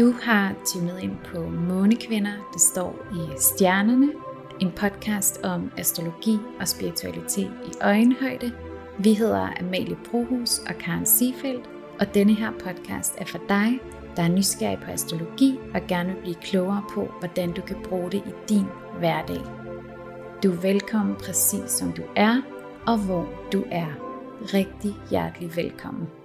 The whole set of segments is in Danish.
Du har tunet ind på Månekvinder, det står i stjernerne. En podcast om astrologi og spiritualitet i øjenhøjde. Vi hedder Amalie Brohus og Karen Siefeldt, og denne her podcast er for dig, der er nysgerrig på astrologi og gerne vil blive klogere på, hvordan du kan bruge det i din hverdag. Du er velkommen præcis som du er, og hvor du er. Rigtig hjertelig velkommen.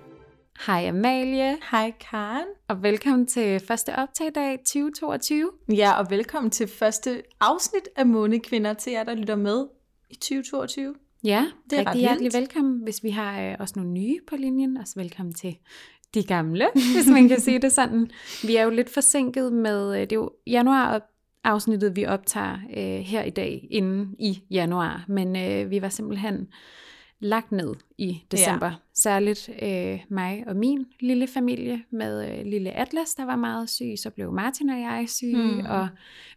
Hej Amalie. Hej Karen. Og velkommen til første optagdag 2022. Ja, og velkommen til første afsnit af Månekvinder til jer, der lytter med i 2022. Ja, det er rigtig hjertelig velkommen, hvis vi har øh, også nogle nye på linjen. Også velkommen til de gamle, hvis man kan sige det sådan. Vi er jo lidt forsinket med, øh, det er jo januar afsnittet, vi optager øh, her i dag, inden i januar. Men øh, vi var simpelthen lagt ned i december. Ja. Særligt øh, mig og min lille familie med øh, lille Atlas, der var meget syg. Så blev Martin og jeg syge, mm. og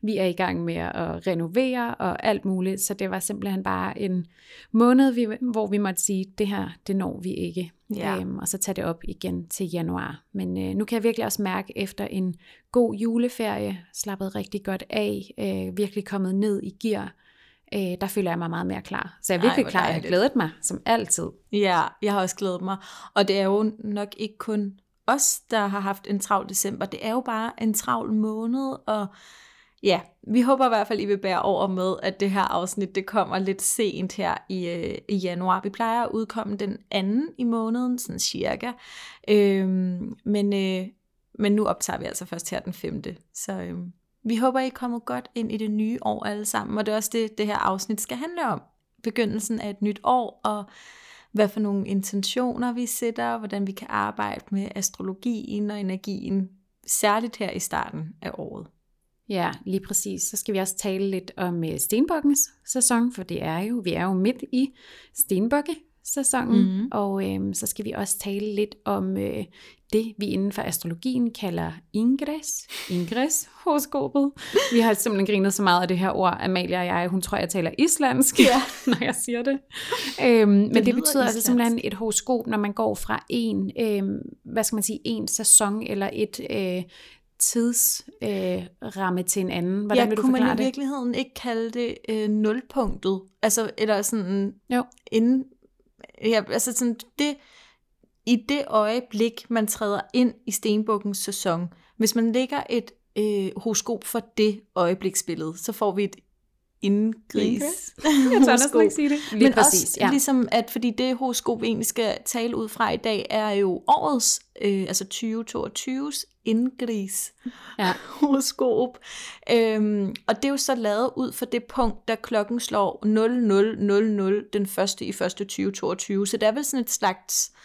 vi er i gang med at renovere og alt muligt. Så det var simpelthen bare en måned, vi, hvor vi måtte sige, det her, det når vi ikke. Ja. Øhm, og så tage det op igen til januar. Men øh, nu kan jeg virkelig også mærke, efter en god juleferie, slappet rigtig godt af, øh, virkelig kommet ned i gear, øh, der føler jeg mig meget mere klar. Så jeg er virkelig Ej, klar, jeg har glædet mig, som altid. Ja, jeg har også glædet mig. Og det er jo nok ikke kun os, der har haft en travl december. Det er jo bare en travl måned, og ja, vi håber i hvert fald, I vil bære over med, at det her afsnit, det kommer lidt sent her i, øh, i januar. Vi plejer at udkomme den anden i måneden, sådan cirka. Øhm, men, øh, men nu optager vi altså først her den femte. Så øhm, vi håber, I er kommet godt ind i det nye år alle sammen, og det er også det, det her afsnit skal handle om. Begyndelsen af et nyt år, og hvad for nogle intentioner vi sætter, hvordan vi kan arbejde med astrologien og energien, særligt her i starten af året. Ja, lige præcis. Så skal vi også tale lidt om øh, stenbokkens sæson, for det er jo, vi er jo midt i stenbokke sæsonen, mm-hmm. og øh, så skal vi også tale lidt om øh, det, vi inden for astrologien kalder ingres, ingres horoskopet. Vi har simpelthen grinet så meget af det her ord, Amalia og jeg, hun tror, jeg taler islandsk, ja. når jeg siger det. Øhm, men det, det betyder altså simpelthen et horoskop, når man går fra en, øhm, hvad skal man sige, en sæson eller et øh, tidsramme øh, til en anden. Hvordan ja, vil du kunne man i virkeligheden ikke kalde det øh, nulpunktet? Altså, eller sådan, jo. inden, Øh, ja, altså sådan, det, i det øjeblik, man træder ind i Stenbukkens sæson, hvis man lægger et øh, horoskop for det øjebliksbillede, så får vi et indgris. Jeg tør næsten ikke sige det. Lige Men præcis, også ja. ligesom, at fordi det horoskop, vi egentlig skal tale ud fra i dag, er jo årets, øh, altså 2022's indgris ja. horoskop. Øhm, og det er jo så lavet ud for det punkt, da klokken slår 0000 den første i første 2022. Så det er vel sådan et slags Øh,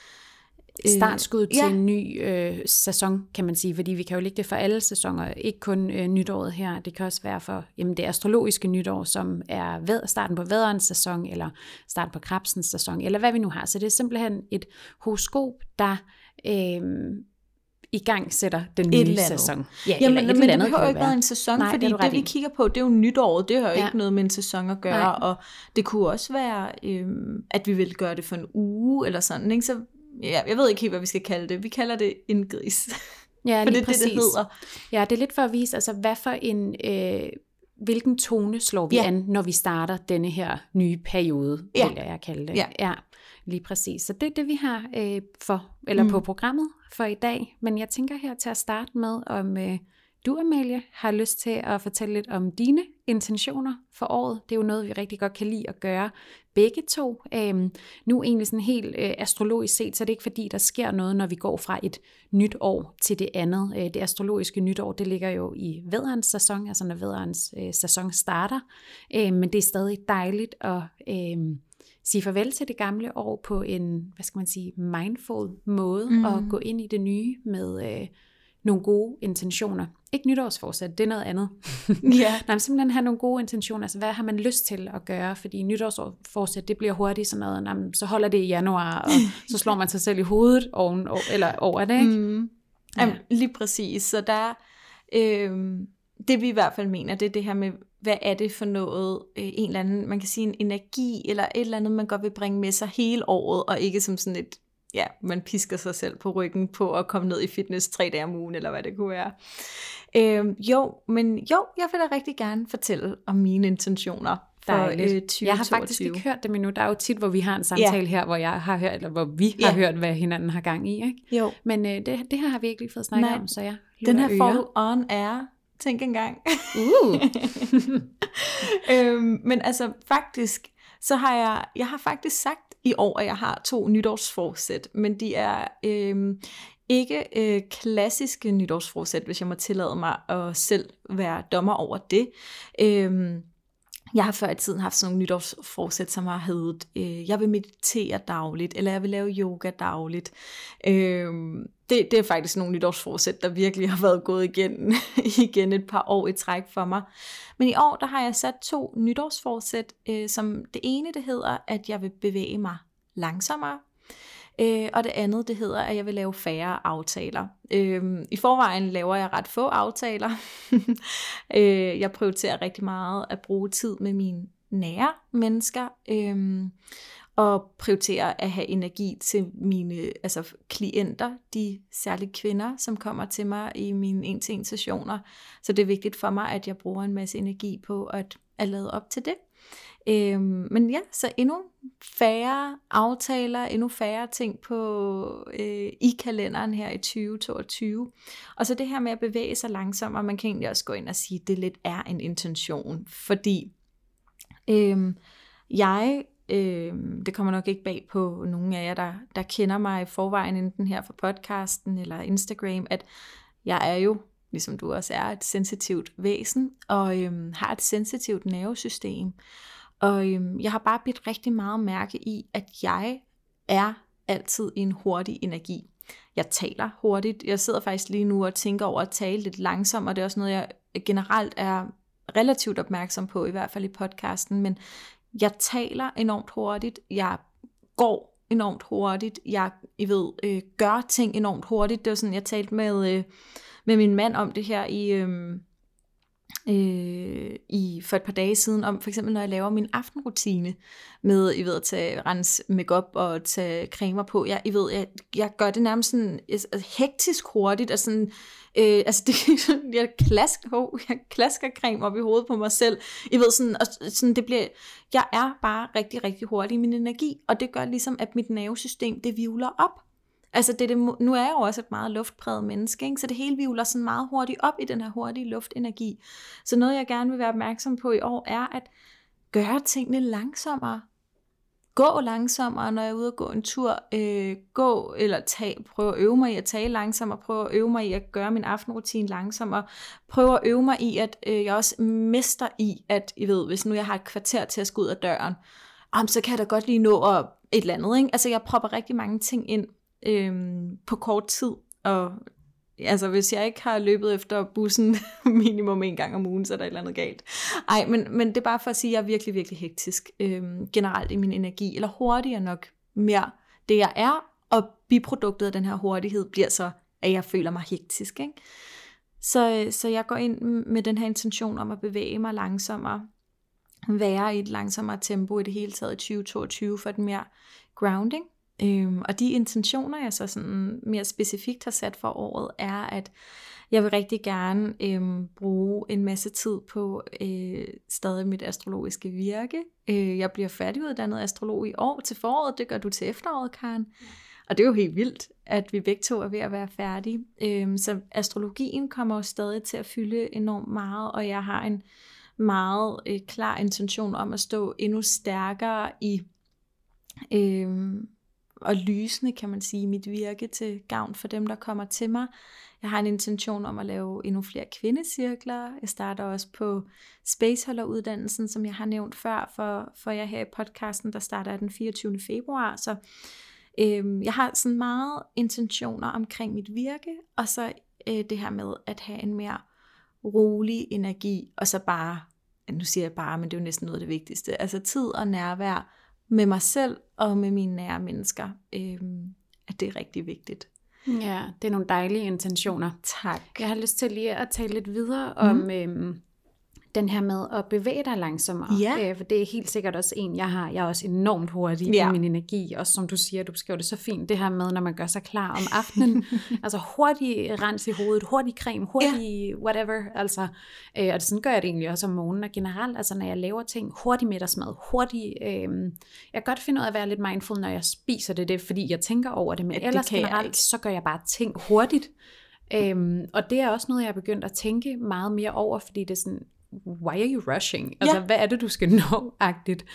startskud til ja. en ny øh, sæson, kan man sige, fordi vi kan jo lægge det for alle sæsoner, ikke kun øh, nytåret her, det kan også være for jamen, det astrologiske nytår, som er ved, starten på vædderens sæson, eller starten på krabsens sæson, eller hvad vi nu har. Så det er simpelthen et horoskop, der øh, i gang sætter den nye et sæson. Ja, Jamen, eller et men andet det har jo ikke været en sæson, Nej, fordi det, det vi kigger på, det er jo nytåret, det har jo ja. ikke noget med en sæson at gøre, Nej. og det kunne også være, øh, at vi vil gøre det for en uge, eller sådan, ikke? så ja, jeg ved ikke helt, hvad vi skal kalde det. Vi kalder det en gris. Ja, lige det er præcis. det, det hedder. Ja, det er lidt for at vise, altså hvad for en, øh, hvilken tone slår vi ja. an, når vi starter denne her nye periode, ja. vil jeg kalde det. Ja. ja, lige præcis. Så det er det, vi har øh, for, eller mm. på programmet for i dag. Men jeg tænker her til at starte med, om øh, du, Amalie, har lyst til at fortælle lidt om dine intentioner for året. Det er jo noget, vi rigtig godt kan lide at gøre begge to. Øhm, nu egentlig sådan helt øh, astrologisk set, så er det ikke fordi, der sker noget, når vi går fra et nyt år til det andet. Øh, det astrologiske nytår, det ligger jo i vædderens sæson, altså når vædderens øh, sæson starter. Øh, men det er stadig dejligt at... Øh, sige farvel til det gamle år på en, hvad skal man sige, mindful måde, mm. og gå ind i det nye med øh, nogle gode intentioner. Ikke nytårsforsæt, det er noget andet. Ja. Nej, men simpelthen have nogle gode intentioner. Altså, hvad har man lyst til at gøre? Fordi nytårsforsæt, det bliver hurtigt sådan noget, nej, så holder det i januar, og så slår man sig selv i hovedet oven, eller over det, ikke? Mm. Ja. Jamen, lige præcis. Så der, øh, det vi i hvert fald mener, det er det her med, hvad er det for noget, øh, en eller anden, man kan sige en energi, eller et eller andet, man godt vil bringe med sig hele året, og ikke som sådan et ja, man pisker sig selv på ryggen på at komme ned i fitness tre dage om ugen, eller hvad det kunne være. Øh, jo, men jo, jeg vil da rigtig gerne fortælle om mine intentioner for Dejligt. øh, 2022. Jeg har faktisk ikke hørt dem endnu. Der er jo tit, hvor vi har en samtale ja. her, hvor jeg har hørt, eller hvor vi har ja. hørt, hvad hinanden har gang i. Ikke? Jo. Men øh, det, det her har vi ikke lige fået snakket Nej. om, så jeg Den her får du on air. Tænk engang. Uh. øhm, men altså faktisk, så har jeg, jeg har faktisk sagt i år, at jeg har to nytårsforsæt, men de er øh, ikke øh, klassiske nytårsforsæt, hvis jeg må tillade mig at selv være dommer over det. Øh, jeg har før i tiden haft sådan nogle nytårsforsæt, som har heddet, øh, jeg vil meditere dagligt, eller jeg vil lave yoga dagligt. Øh, det, det er faktisk nogle nytårsforsæt, der virkelig har været gået igen, igen et par år i træk for mig. Men i år, der har jeg sat to nytårsforsæt, øh, som det ene, det hedder, at jeg vil bevæge mig langsommere, Øh, og det andet, det hedder, at jeg vil lave færre aftaler. Øh, I forvejen laver jeg ret få aftaler. øh, jeg prioriterer rigtig meget at bruge tid med mine nære mennesker. Øh, og prioriterer at have energi til mine altså klienter, de særlige kvinder, som kommer til mig i mine en-til-en sessioner. Så det er vigtigt for mig, at jeg bruger en masse energi på at, at lade op til det. Øhm, men ja, så endnu færre aftaler, endnu færre ting på øh, i kalenderen her i 2022. Og så det her med at bevæge sig langsommere, man kan egentlig også gå ind og sige, at det lidt er en intention, fordi øhm, jeg øh, det kommer nok ikke bag på nogen af jer, der, der kender mig i forvejen, enten her fra podcasten eller Instagram, at jeg er jo, ligesom du også er, et sensitivt væsen, og øh, har et sensitivt nervesystem. Og øh, jeg har bare bidt rigtig meget mærke i, at jeg er altid i en hurtig energi. Jeg taler hurtigt. Jeg sidder faktisk lige nu og tænker over at tale lidt langsomt, og det er også noget, jeg generelt er relativt opmærksom på, i hvert fald i podcasten. Men jeg taler enormt hurtigt. Jeg går enormt hurtigt. Jeg, I ved, øh, gør ting enormt hurtigt. Det var sådan, jeg talte med, øh, med min mand om det her i... Øh, øh, i, for et par dage siden, om for eksempel når jeg laver min aftenrutine med, I ved, at tage rens makeup og tage cremer på. Jeg, I ved, jeg, jeg gør det nærmest sådan altså, altså hektisk hurtigt, og sådan, øh, altså det, jeg, klask, oh, jeg klasker creme op i hovedet på mig selv. I ved, sådan, og sådan, det bliver, jeg er bare rigtig, rigtig hurtig i min energi, og det gør ligesom, at mit nervesystem, det vivler op. Altså det, det, nu er jeg jo også et meget luftpræget menneske, ikke? så det hele vivler sådan meget hurtigt op i den her hurtige luftenergi. Så noget jeg gerne vil være opmærksom på i år er at gøre tingene langsommere. Gå langsommere, når jeg er ude og gå en tur. Øh, gå eller tag, prøv at øve mig i at tale langsommere. Prøv at øve mig i at gøre min aftenrutine langsommere. Prøv at øve mig i, at øh, jeg også mester i, at I ved, hvis nu jeg har et kvarter til at skulle ud af døren, om, så kan jeg da godt lige nå at et eller andet. Ikke? Altså jeg propper rigtig mange ting ind øhm, på kort tid. Og altså, hvis jeg ikke har løbet efter bussen minimum en gang om ugen, så er der et eller andet galt. Ej, men, men det er bare for at sige, at jeg er virkelig, virkelig hektisk øhm, generelt i min energi, eller hurtigere nok mere det jeg er, og biproduktet af den her hurtighed bliver så, at jeg føler mig hektisk. Ikke? Så, øh, så jeg går ind med den her intention om at bevæge mig langsommere, være i et langsommere tempo i det hele taget i 2022 for den mere grounding. Øhm, og de intentioner, jeg så sådan mere specifikt har sat for året, er, at jeg vil rigtig gerne øhm, bruge en masse tid på øh, stadig mit astrologiske virke. Øh, jeg bliver færdiguddannet astrolog i år til foråret, det gør du til efteråret, Karen. Og det er jo helt vildt, at vi begge to er ved at være færdige. Øhm, så astrologien kommer jo stadig til at fylde enormt meget, og jeg har en meget øh, klar intention om at stå endnu stærkere i øh, og lysende, kan man sige, mit virke til gavn for dem, der kommer til mig. Jeg har en intention om at lave endnu flere kvindecirkler. Jeg starter også på Spaceholder-uddannelsen, som jeg har nævnt før, for, for jeg her i podcasten, der starter den 24. februar. Så øhm, jeg har sådan meget intentioner omkring mit virke, og så øh, det her med at have en mere rolig energi, og så bare, nu siger jeg bare, men det er jo næsten noget af det vigtigste, altså tid og nærvær, med mig selv og med mine nære mennesker, øh, at det er rigtig vigtigt. Ja, det er nogle dejlige intentioner. Tak. Jeg har lyst til lige at tale lidt videre mm. om øh, den her med at bevæge dig langsommere. Ja. Øh, for det er helt sikkert også en, jeg har. Jeg er også enormt hurtig Ja. i min energi. Og som du siger, du beskriver det så fint, det her med, når man gør sig klar om aftenen. altså hurtig rens i hovedet, hurtig creme, hurtig whatever. Altså, øh, og det, sådan gør jeg det egentlig også om morgenen. Og generelt, altså når jeg laver ting, hurtig middagsmad, hurtig... Øh, jeg kan godt finde ud af at være lidt mindful, når jeg spiser det, det fordi jeg tænker over det. Men Ja, det ellers jeg generelt, så gør jeg bare ting hurtigt. Øhm, og det er også noget, jeg er begyndt at tænke meget mere over, fordi det er sådan, why are you rushing? Altså, Ja. hvad er det, du skal nå-agtigt?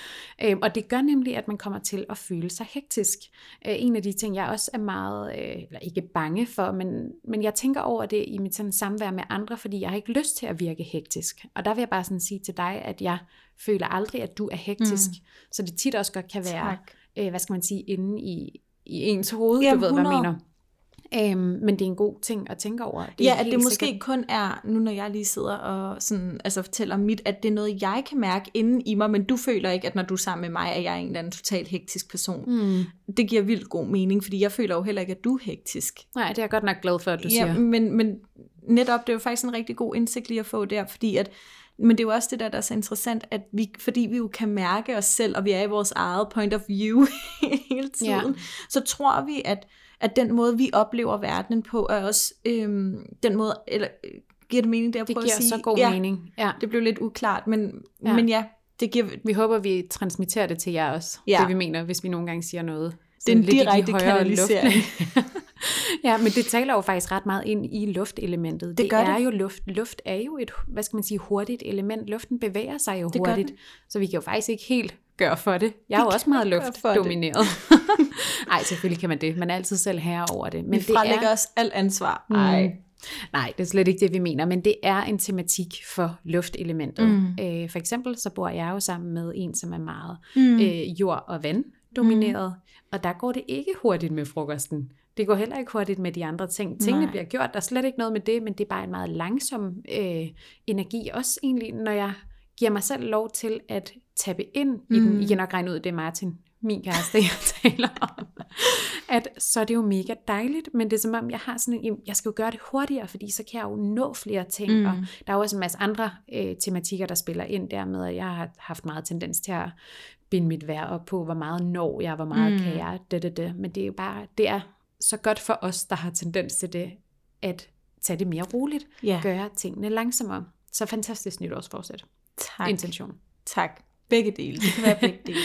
Øhm, og det gør nemlig, at man kommer til at føle sig hektisk. Øh, en af de ting, jeg også er meget, øh, eller ikke bange for, men, men jeg tænker over det i mit sådan, samvær med andre, fordi jeg har ikke lyst til at virke hektisk. Og der vil jeg bare sådan sige til dig, at jeg føler aldrig, at du er hektisk. Mm. Så det tit også godt kan være, Tak. øh, hvad skal man sige, inde i, i ens hoved, Jamen, du ved, hvad jeg 100. mener. Øhm, men det er en god ting at tænke over. Det ja, at det måske sikkert- kun er, nu når jeg lige sidder og sådan, altså fortæller mit, at det er noget, jeg kan mærke inden i mig, men du føler ikke, at når du er sammen med mig, at jeg er en eller anden totalt hektisk person. Mm. Det giver vildt god mening, fordi jeg føler jo heller ikke, at du er hektisk. Nej, det er jeg godt nok glad for, at du ja, siger. men, men netop, det er jo faktisk en rigtig god indsigt lige at få der, fordi at, men det er jo også det der, der er så interessant, at vi, fordi vi jo kan mærke os selv, og vi er i vores eget point of view hele tiden, Ja. så tror vi, at, at den måde, vi oplever verdenen på, er også øhm, den måde, eller øh, giver det mening, det jeg Det prøver giver at sige? så god ja, mening. Ja. det blev lidt uklart, men Ja. men ja det giver, Vi håber, vi transmitterer det til jer også, Ja. det vi mener, hvis vi nogle gange siger noget. det er en de direkte kanalisering. ja, men det taler jo faktisk ret meget ind i luftelementet. Det gør er det. jo luft. Luft er jo et, hvad skal man sige, hurtigt element. Luften bevæger sig jo Det hurtigt, så vi kan jo faktisk ikke helt gøre for det. Jeg er jo også meget det. luftdomineret. Nej, selvfølgelig kan man det. Man er altid selv herre over det. Men vi det frelægger er, os alt ansvar. Mm. Ej. Nej, det er slet ikke det, vi mener, men det er en tematik for luftelementet. Mm. Øh, for eksempel så bor jeg jo sammen med en, som er meget Mm. øh, jord- og vand-domineret, og der går det ikke hurtigt med frokosten. Det går heller ikke hurtigt med de andre ting. Tingene Nej. bliver gjort, der er slet ikke noget med det, men det er bare en meget langsom øh, energi. Også egentlig, når jeg giver mig selv lov til at tappe ind i den. Mm. I kan nok regne ud, det er Martin, min kæreste, jeg taler om. At så er det jo mega dejligt, men det er som om, jeg har sådan en, jeg skal jo gøre det hurtigere, fordi så kan jeg jo nå flere ting. Mm. Og der er jo også en masse andre øh, tematikker, der spiller ind der med, at jeg har haft meget tendens til at binde mit værd op på, hvor meget når jeg, hvor meget Mm. kan jeg, det, det, det. Men det er jo bare, det er så godt for os, der har tendens til det, at tage det mere roligt, Ja, gøre tingene langsommere. Så fantastisk nytårsforsæt. tak. Intention. Tak. Begge dele. Det kan være begge dele.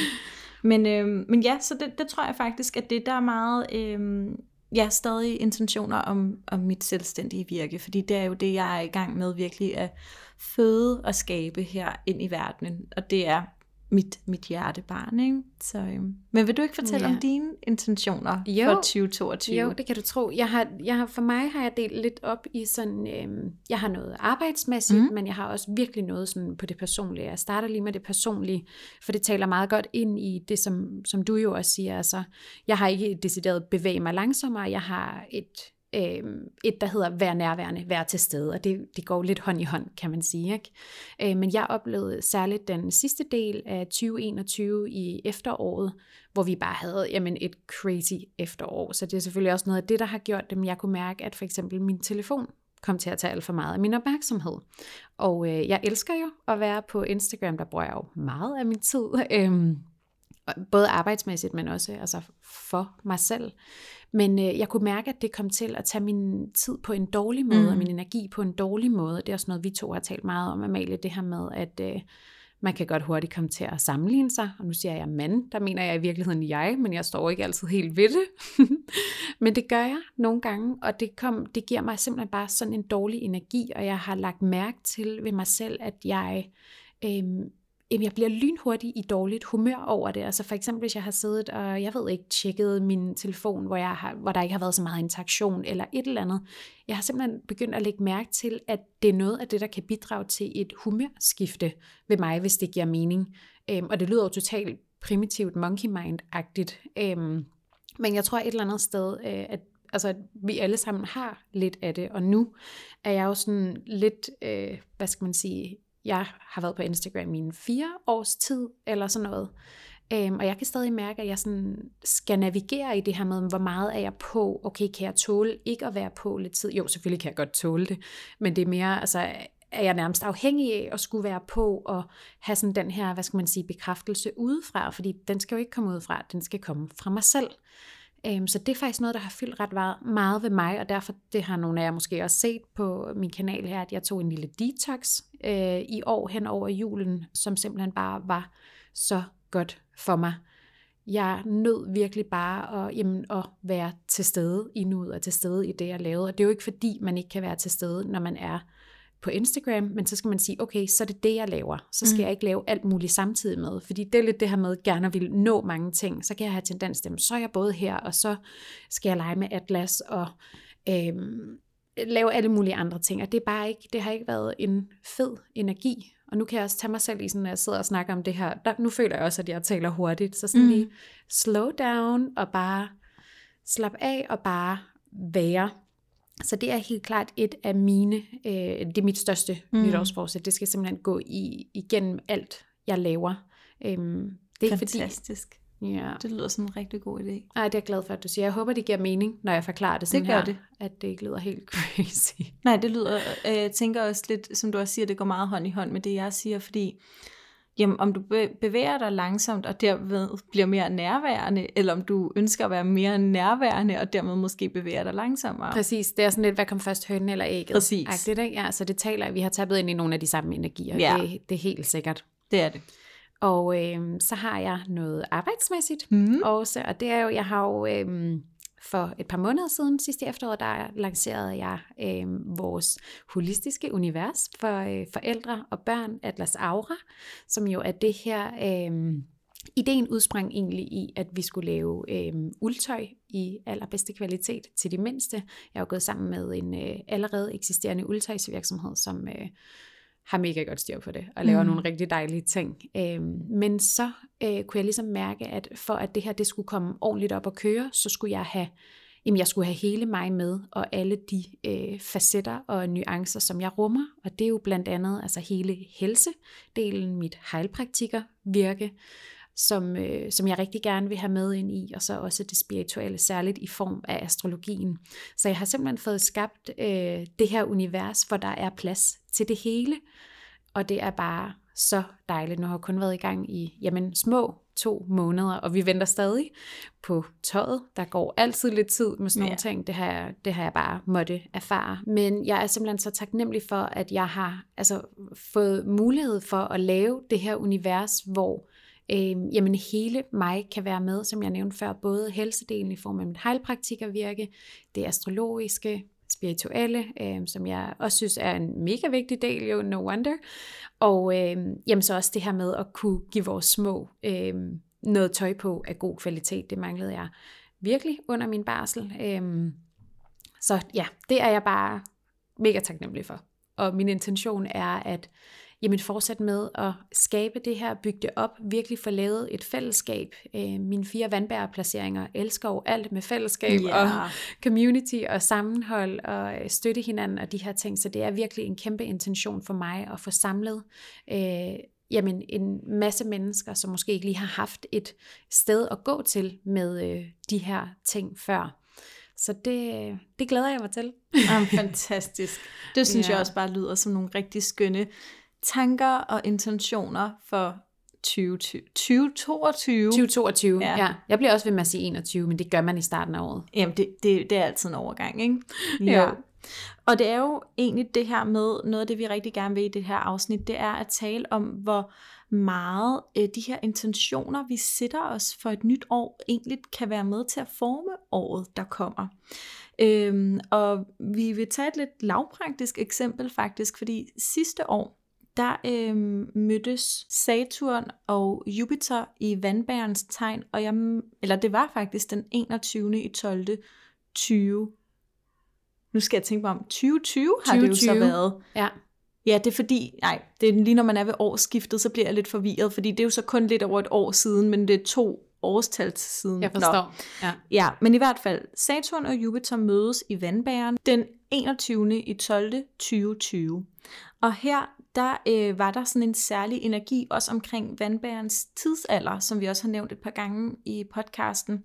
Men, øhm, men ja, så det, det tror jeg faktisk, at det der er meget, øhm, ja, stadig intentioner om, om mit selvstændige virke, fordi det er jo det, jeg er i gang med virkelig at føde og skabe her ind i verdenen, og det er mit, mit hjertebarn, ikke? Så, øhm. Men vil du ikke fortælle Ja. om dine intentioner Jo. for 2022? Jo, det kan du tro. Jeg har, jeg har, for mig har jeg delt lidt op i sådan, øhm, jeg har noget arbejdsmæssigt, mm. men jeg har også virkelig noget sådan på det personlige. Jeg starter lige med det personlige, for det taler meget godt ind i det, som, som du jo også siger. Altså, jeg har ikke et decideret bevæge mig langsommere, jeg har et, øh, et der hedder være nærværende, være til stede, og det, det går lidt hånd i hånd, kan man sige. Ikke? Øh, men jeg oplevede særligt den sidste del af 2021 i efteråret, hvor vi bare havde jamen, et crazy efterår. Så det er selvfølgelig også noget af det, der har gjort dem. jeg kunne mærke, at for eksempel min telefon kom til at tage alt for meget af min opmærksomhed. Og øh, jeg elsker jo at være på Instagram, der bruger jeg jo meget af min tid. øh, både arbejdsmæssigt, men også altså for mig selv. Men øh, jeg kunne mærke, at det kom til at tage min tid på en dårlig måde, mm. og min energi på en dårlig måde. Det er også noget, vi to har talt meget om, Amalie, det her med, at øh, man kan godt hurtigt komme til at sammenligne sig. Og nu siger jeg mand, der mener jeg i virkeligheden jeg, men jeg står ikke altid helt ved det. men det gør jeg nogle gange, og det, kom, det giver mig simpelthen bare sådan en dårlig energi, og jeg har lagt mærke til ved mig selv, at jeg... Øh, jeg bliver lynhurtig i dårligt humør over det. Altså for eksempel, hvis jeg har siddet og, jeg ved ikke, tjekket min telefon, hvor, jeg har, hvor der ikke har været så meget interaktion eller et eller andet. Jeg har simpelthen begyndt at lægge mærke til, at det er noget af det, der kan bidrage til et humørskifte ved mig, hvis det giver mening. Øhm, og det lyder jo totalt primitivt monkey mind-agtigt. Øhm, men jeg tror et eller andet sted, øh, at altså, at vi alle sammen har lidt af det. Og nu er jeg jo sådan lidt, øh, hvad skal man sige, jeg har været på Instagram i en fire års tid, eller sådan noget. Øhm, og jeg kan stadig mærke, at jeg sådan skal navigere i det her med, hvor meget er jeg på? Okay, kan jeg tåle ikke at være på lidt tid? Jo, selvfølgelig kan jeg godt tåle det, men det er mere, altså, er jeg nærmest afhængig af at skulle være på og have sådan den her, hvad skal man sige, bekræftelse udefra, fordi den skal jo ikke komme udefra, den skal komme fra mig selv. Øhm, så det er faktisk noget, der har fyldt ret meget ved mig, og derfor det har nogle af jer måske også set på min kanal her, at jeg tog en lille detox øh, i år hen over julen, som simpelthen bare var så godt for mig. Jeg nød virkelig bare at, jamen, at være til stede i nuet og til stede i det, jeg lavede. Og det er jo ikke fordi, man ikke kan være til stede, når man er på Instagram, men så skal man sige, okay, så er det det, jeg laver. Så skal mm. jeg ikke lave alt muligt samtidig med, fordi det er lidt det her med, gerne vil nå mange ting. Så kan jeg have tendens til, så er jeg både her, og så skal jeg lege med Atlas, og øhm, lave alle mulige andre ting. Og det, er bare ikke, det har ikke været en fed energi. Og nu kan jeg også tage mig selv i sådan, når jeg sidder og snakker om det her. Der, nu føler jeg også, at jeg taler hurtigt. Så sådan mm. lige slow down, og bare slap af, og bare være. Så det er helt klart et af mine, øh, det er mit største mm. nytårsforsæt. Det skal simpelthen gå i, igennem alt, jeg laver. Øhm, det er Fantastisk. Fordi, Ja. Det lyder som en rigtig god idé. Ej, det er jeg glad for, at du siger. Jeg håber, det giver mening, når jeg forklarer det sådan det gør her, det. at det ikke lyder helt crazy. Nej, det lyder, øh, jeg tænker også lidt, som du også siger, det går meget hånd i hånd med det, jeg siger, fordi jamen, om du bevæger dig langsomt, og derved bliver mere nærværende, eller om du ønsker at være mere nærværende, og dermed måske bevæger dig langsommere. Præcis, det er sådan lidt, hvad kom først, hønen eller ægget? Præcis. Agtigt, ikke? Ja, så det taler, vi har tappet ind i nogle af de samme energier, ja. det, det er helt sikkert. Det er det. Og øh, så har jeg noget arbejdsmæssigt mm. også, og det er jo, jeg har jo øh, for et par måneder siden, sidste efterår, der lancerede jeg øh, vores holistiske univers for øh, forældre og børn, Atlas Aura, som jo er det her... Øh, Ideen udsprang egentlig i, at vi skulle lave øh, uldtøj i allerbedste kvalitet til de mindste. Jeg har gået sammen med en øh, allerede eksisterende uldtøjsvirksomhed, som øh, har mega godt styr på det, og laver mm. nogle rigtig dejlige ting. Øhm, men så øh, kunne jeg ligesom mærke, at for at det her det skulle komme ordentligt op og køre, så skulle jeg have jamen jeg skulle have hele mig med, og alle de øh, facetter og nuancer, som jeg rummer. Og det er jo blandt andet altså hele helsedelen, mit heilpraktiker virke, som, øh, som jeg rigtig gerne vil have med ind i, og så også det spirituelle, særligt i form af astrologien. Så jeg har simpelthen fået skabt øh, det her univers, hvor der er plads til det hele, og det er bare så dejligt. Nu har jeg kun været i gang i jamen, små to måneder, og vi venter stadig på tøjet. Der går altid lidt tid med sådan nogle ja. ting. Det har, det har jeg bare måtte erfare. Men jeg er simpelthen så taknemmelig for, at jeg har altså, fået mulighed for at lave det her univers, hvor øh, jamen hele mig kan være med, som jeg nævnte før, både helsedelen i form af mit heilpraktikervirke, det astrologiske, spirituelle, øh, som jeg også synes er en mega vigtig del, jo no wonder, og øh, jamen så også det her med at kunne give vores små øh, noget tøj på af god kvalitet, det manglede jeg virkelig under min barsel. Øh, så ja, det er jeg bare mega taknemmelig for. Og min intention er, at jamen fortsæt med at skabe det her, bygge det op, virkelig få lavet et fællesskab. Øh, mine fire vandbærerplaceringer elsker jo alt med fællesskab yeah. og community og sammenhold og øh, støtte hinanden og de her ting, så det er virkelig en kæmpe intention for mig at få samlet øh, jamen en masse mennesker, som måske ikke lige har haft et sted at gå til med øh, de her ting før. Så det, det glæder jeg mig til. Jamen, fantastisk. Det synes ja. jeg også bare lyder som nogle rigtig skønne tanker og intentioner for 2020, 2022. 2022, ja. ja. Jeg bliver også ved med at sige 21, men det gør man i starten af året. Jamen, det, det, det er altid en overgang, ikke? Ja. Og det er jo egentlig det her med, noget af det vi rigtig gerne vil i det her afsnit, det er at tale om, hvor meget øh, de her intentioner, vi sætter os for et nyt år, egentlig kan være med til at forme året, der kommer. Øhm, og vi vil tage et lidt lavpraktisk eksempel faktisk, fordi sidste år, der øh, mødtes Saturn og Jupiter i vandbærens tegn, og jeg, eller det var faktisk den 21. i 12. 20. Nu skal jeg tænke mig om, 2020 har 2020. det jo så været. Ja. Ja, det er fordi, nej, det er lige når man er ved årsskiftet, så bliver jeg lidt forvirret, fordi det er jo så kun lidt over et år siden, men det er to årstal siden. Jeg forstår. Ja. ja, men i hvert fald, Saturn og Jupiter mødes i vandbæren den 21. i 12. 2020. Og her der øh, var der sådan en særlig energi også omkring vandbærens tidsalder, som vi også har nævnt et par gange i podcasten,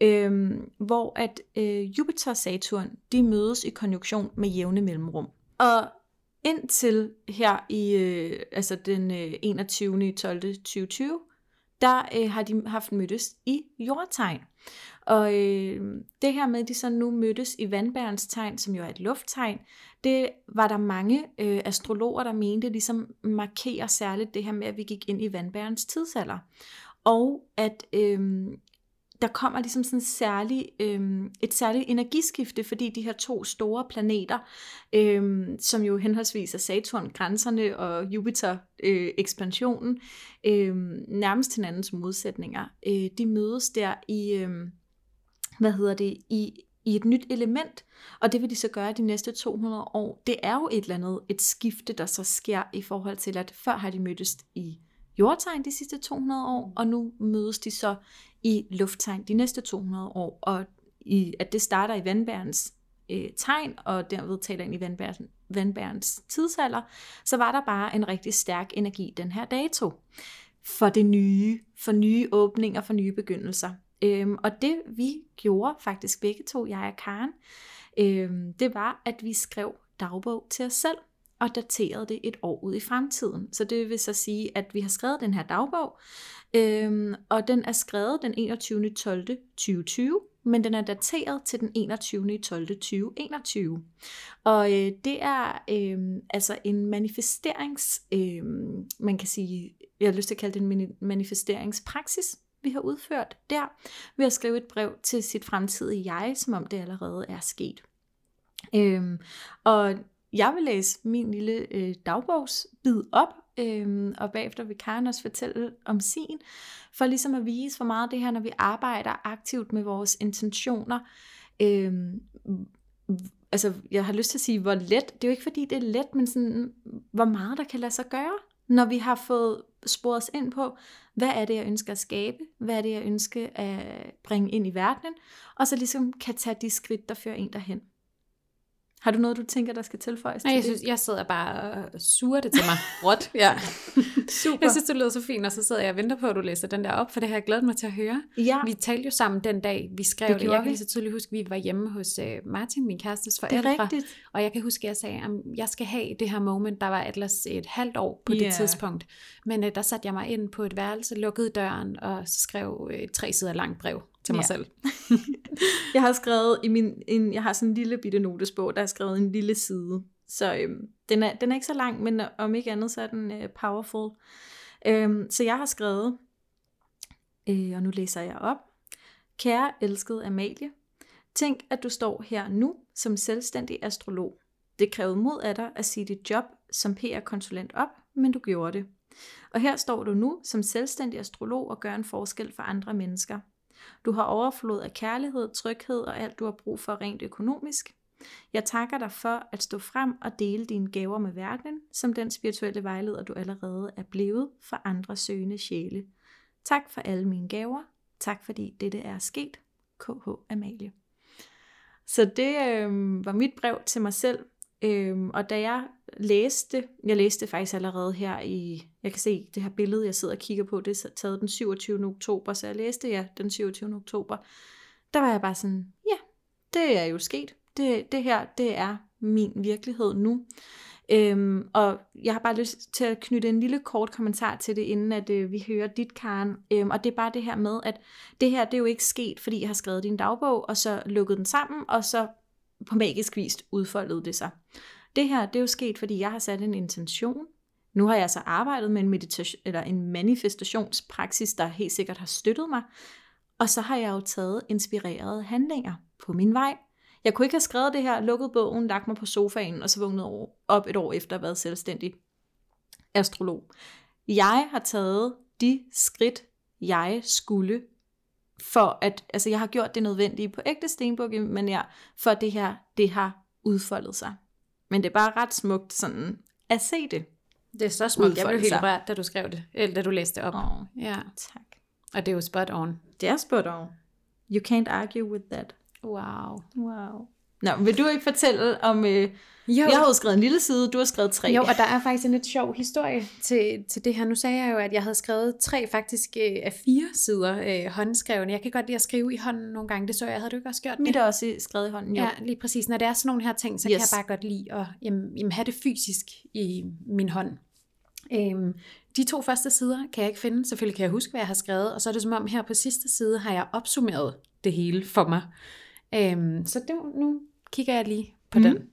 øh, hvor at øh, Jupiter og Saturn, de mødes i konjunktion med jævne mellemrum. Og indtil her i øh, altså den øh, 21. 12. 2020, der øh, har de haft mødtes i jordtegn. Og øh, det her med, at de så nu mødtes i vandbærens tegn, som jo er et lufttegn, det var der mange øh, astrologer, der mente ligesom markerer særligt det her med, at vi gik ind i vandbærens tidsalder. Og at øh, der kommer ligesom sådan særlig, øh, et særligt energiskifte, fordi de her to store planeter, øh, som jo henholdsvis er Saturn, grænserne, og Jupiter, øh, ekspansionen, øh, nærmest hinandens modsætninger, øh, de mødes der i, øh, hvad hedder det, i, i et nyt element, og det vil de så gøre de næste 200 år. Det er jo et eller andet, et skifte, der så sker i forhold til, at før har de mødtes i jordtegn de sidste 200 år, og nu mødes de så i lufttegn de næste 200 år, og i, at det starter i vandbærens øh, tegn, og derved taler ind i vandbærens, vandbærens tidsalder, så var der bare en rigtig stærk energi den her dato for det nye, for nye åbninger, for nye begyndelser. Øhm, og det vi gjorde faktisk begge to, jeg og Karen, øhm, det var, at vi skrev dagbog til os selv og daterede det et år ud i fremtiden. Så det vil så sige, at vi har skrevet den her dagbog, øhm, og den er skrevet den 21. 12. 2020, men den er dateret til den 21. 12. 2021. Og øh, det er øh, altså en manifesterings, øh, man kan sige, jeg har lyst til at kalde det en manifesteringspraksis, vi har udført der, ved at skrive et brev til sit fremtidige jeg, som om det allerede er sket. Øhm, og jeg vil læse min lille øh, dagbogsbid op, øh, og bagefter vil Karen også fortælle om sin, for ligesom at vise, hvor meget det her, når vi arbejder aktivt med vores intentioner, øh, altså jeg har lyst til at sige, hvor let, det er jo ikke fordi det er let, men sådan, hvor meget der kan lade sig gøre, når vi har fået sporet os ind på, hvad er det, jeg ønsker at skabe, hvad er det, jeg ønsker at bringe ind i verdenen, og så ligesom kan tage de skridt, der fører en derhen. Har du noget, du tænker, der skal tilføjes Nej, til jeg, synes, jeg sidder bare og suger det til mig. Råt. Ja. Super. Jeg synes, det lyder så fint, og så sidder jeg og venter på, at du læser den der op, for det har jeg glædet mig til at høre. Ja. Vi talte jo sammen den dag, vi skrev det. det. Jeg kan lige så tydeligt huske, at vi var hjemme hos uh, Martin, min kærestes forældre. Det er rigtigt. Og jeg kan huske, at jeg sagde, at jeg skal have det her moment. Der var Atlas et halvt år på yeah. det tidspunkt. Men uh, der satte jeg mig ind på et værelse, lukkede døren og skrev et tre sider langt brev til mig ja. selv. jeg har skrevet i min, en, jeg har sådan en lille bitte notesbog, der er skrevet en lille side. Så øhm, den, er, den er ikke så lang, men om ikke andet, så er den øh, powerful. Øhm, så jeg har skrevet, øh, og nu læser jeg op. Kære elskede Amalie, tænk at du står her nu som selvstændig astrolog. Det krævede mod af dig at sige dit job som PR-konsulent op, men du gjorde det. Og her står du nu som selvstændig astrolog og gør en forskel for andre mennesker. Du har overflod af kærlighed, tryghed og alt du har brug for rent økonomisk. Jeg takker dig for at stå frem og dele dine gaver med verden, som den spirituelle vejleder du allerede er blevet for andre søgende sjæle. Tak for alle mine gaver. Tak fordi dette er sket. KH Amalie. Så det øh, var mit brev til mig selv Øhm, og da jeg læste, jeg læste faktisk allerede her i, jeg kan se det her billede, jeg sidder og kigger på, det er taget den 27. oktober, så jeg læste ja den 27. oktober, der var jeg bare sådan, ja, det er jo sket. Det, det her, det er min virkelighed nu. Øhm, og jeg har bare lyst til at knytte en lille kort kommentar til det, inden at øh, vi hører dit, Karen. Øhm, og det er bare det her med, at det her, det er jo ikke sket, fordi jeg har skrevet din dagbog, og så lukket den sammen, og så på magisk vis udfoldede det sig. Det her, det er jo sket, fordi jeg har sat en intention. Nu har jeg så arbejdet med en, meditation, eller en manifestationspraksis, der helt sikkert har støttet mig. Og så har jeg jo taget inspirerede handlinger på min vej. Jeg kunne ikke have skrevet det her, lukket bogen, lagt mig på sofaen, og så vågnet op et år efter at have været selvstændig astrolog. Jeg har taget de skridt, jeg skulle for at, altså jeg har gjort det nødvendige på ægte stenbukke, men ja, for det her, det har udfoldet sig. Men det er bare ret smukt sådan at se det. Det er så smukt. Jeg blev helt rørt, da du skrev det, eller da du læste op. Oh, ja. Tak. Og det er jo spot on. Det er spot on. You can't argue with that. Wow. Wow. Nå, vil du ikke fortælle om... Øh, jo. Jeg har jo skrevet en lille side, du har skrevet tre. Jo, og der er faktisk en lidt sjov historie til, til det her. Nu sagde jeg jo, at jeg havde skrevet tre faktisk øh, af fire sider øh, håndskrevne. Jeg kan godt lide at skrive i hånden nogle gange. Det så jeg, havde du ikke også gjort det? Mit er også skrevet i hånden, jo. Ja, lige præcis. Når det er sådan nogle her ting, så yes. kan jeg bare godt lide at jamen, jamen, have det fysisk i min hånd. Øhm, de to første sider kan jeg ikke finde. Selvfølgelig kan jeg huske, hvad jeg har skrevet. Og så er det som om her på sidste side har jeg opsummeret det hele for mig. Øhm, så det, nu kigger jeg lige på mm. den.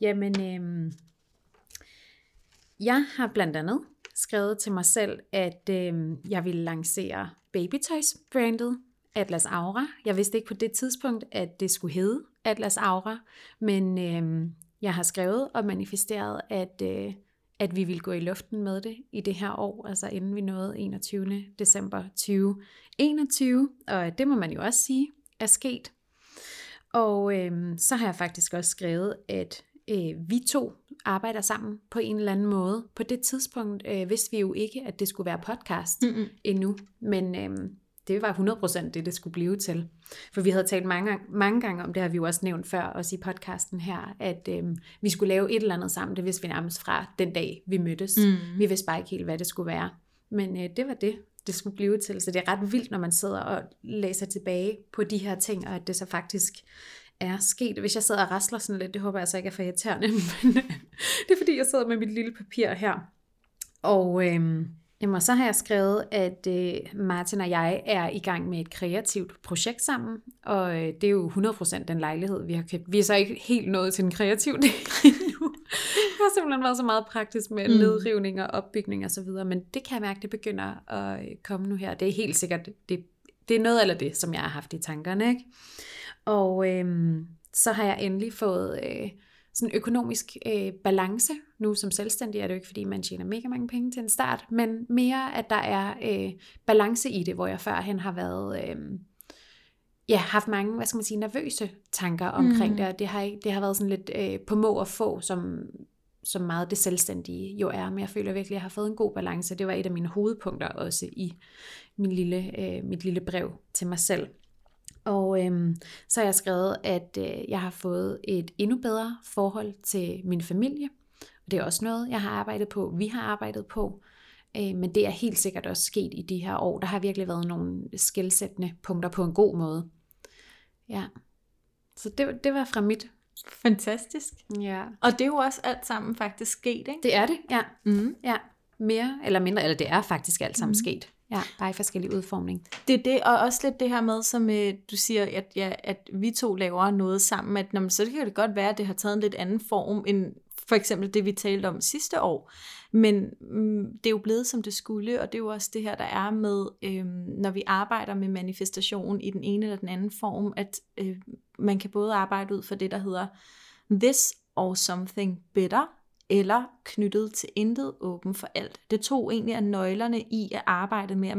Jamen, øhm, jeg har blandt andet skrevet til mig selv, at øhm, jeg ville lancere babytoys-brandet Atlas Aura. Jeg vidste ikke på det tidspunkt, at det skulle hedde Atlas Aura, men øhm, jeg har skrevet og manifesteret, at, øh, at vi vil gå i luften med det i det her år, altså inden vi nåede 21. december 2021, og det må man jo også sige er sket. Og øh, så har jeg faktisk også skrevet, at øh, vi to arbejder sammen på en eller anden måde. På det tidspunkt øh, vidste vi jo ikke, at det skulle være podcast Mm-mm. endnu, men øh, det var 100% det, det skulle blive til. For vi havde talt mange, mange gange om, det har vi jo også nævnt før, også i podcasten her, at øh, vi skulle lave et eller andet sammen. Det vidste vi nærmest fra den dag, vi mødtes. Mm. Vi vidste bare ikke helt, hvad det skulle være. Men øh, det var det, det skulle blive til. Så det er ret vildt, når man sidder og læser tilbage på de her ting, og at det så faktisk er sket. Hvis jeg sidder og rasler sådan lidt, det håber jeg så ikke er for irriterende, men det er fordi, jeg sidder med mit lille papir her. Og, øhm, jamen, så har jeg skrevet, at øh, Martin og jeg er i gang med et kreativt projekt sammen, og øh, det er jo 100% den lejlighed, vi har købt. Vi er så ikke helt nået til den kreative del endnu. Det har simpelthen været så meget praktisk med mm. nedrivning og opbygning og så videre, men det kan jeg mærke, det begynder at øh, komme nu her. Det er helt sikkert, det, det er noget eller det, som jeg har haft i tankerne, ikke? Og øhm, så har jeg endelig fået øh, sådan økonomisk øh, balance. Nu som selvstændig er det jo ikke, fordi man tjener mega mange penge til en start, men mere, at der er øh, balance i det, hvor jeg førhen har været... Øh, ja, haft mange, hvad skal man sige, nervøse tanker omkring mm. det, og det har, det har været sådan lidt øh, på må og få, som, som meget det selvstændige jo er, men jeg føler virkelig, at jeg har fået en god balance. Det var et af mine hovedpunkter også i min lille, øh, mit lille brev til mig selv. Og øhm, så har jeg skrevet, at øh, jeg har fået et endnu bedre forhold til min familie. Og det er også noget, jeg har arbejdet på, vi har arbejdet på. Øh, men det er helt sikkert også sket i de her år. Der har virkelig været nogle skældsættende punkter på en god måde. Ja. Så det, det var fra mit. Fantastisk. Ja. Og det er jo også alt sammen faktisk sket, ikke? Det er det, ja. Mm. ja. Mere eller mindre, eller det er faktisk alt sammen mm. sket. Ja, bare i forskellige udformning. Det er det, og også lidt det her med, som øh, du siger, at, ja, at vi to laver noget sammen, at når man, så kan det godt være, at det har taget en lidt anden form, end for eksempel det, vi talte om sidste år. Men mm, det er jo blevet, som det skulle, og det er jo også det her, der er med, øh, når vi arbejder med manifestation i den ene eller den anden form, at øh, man kan både arbejde ud for det, der hedder this or something better, eller knyttet til intet åben for alt. Det tog egentlig af nøglerne i at arbejde med at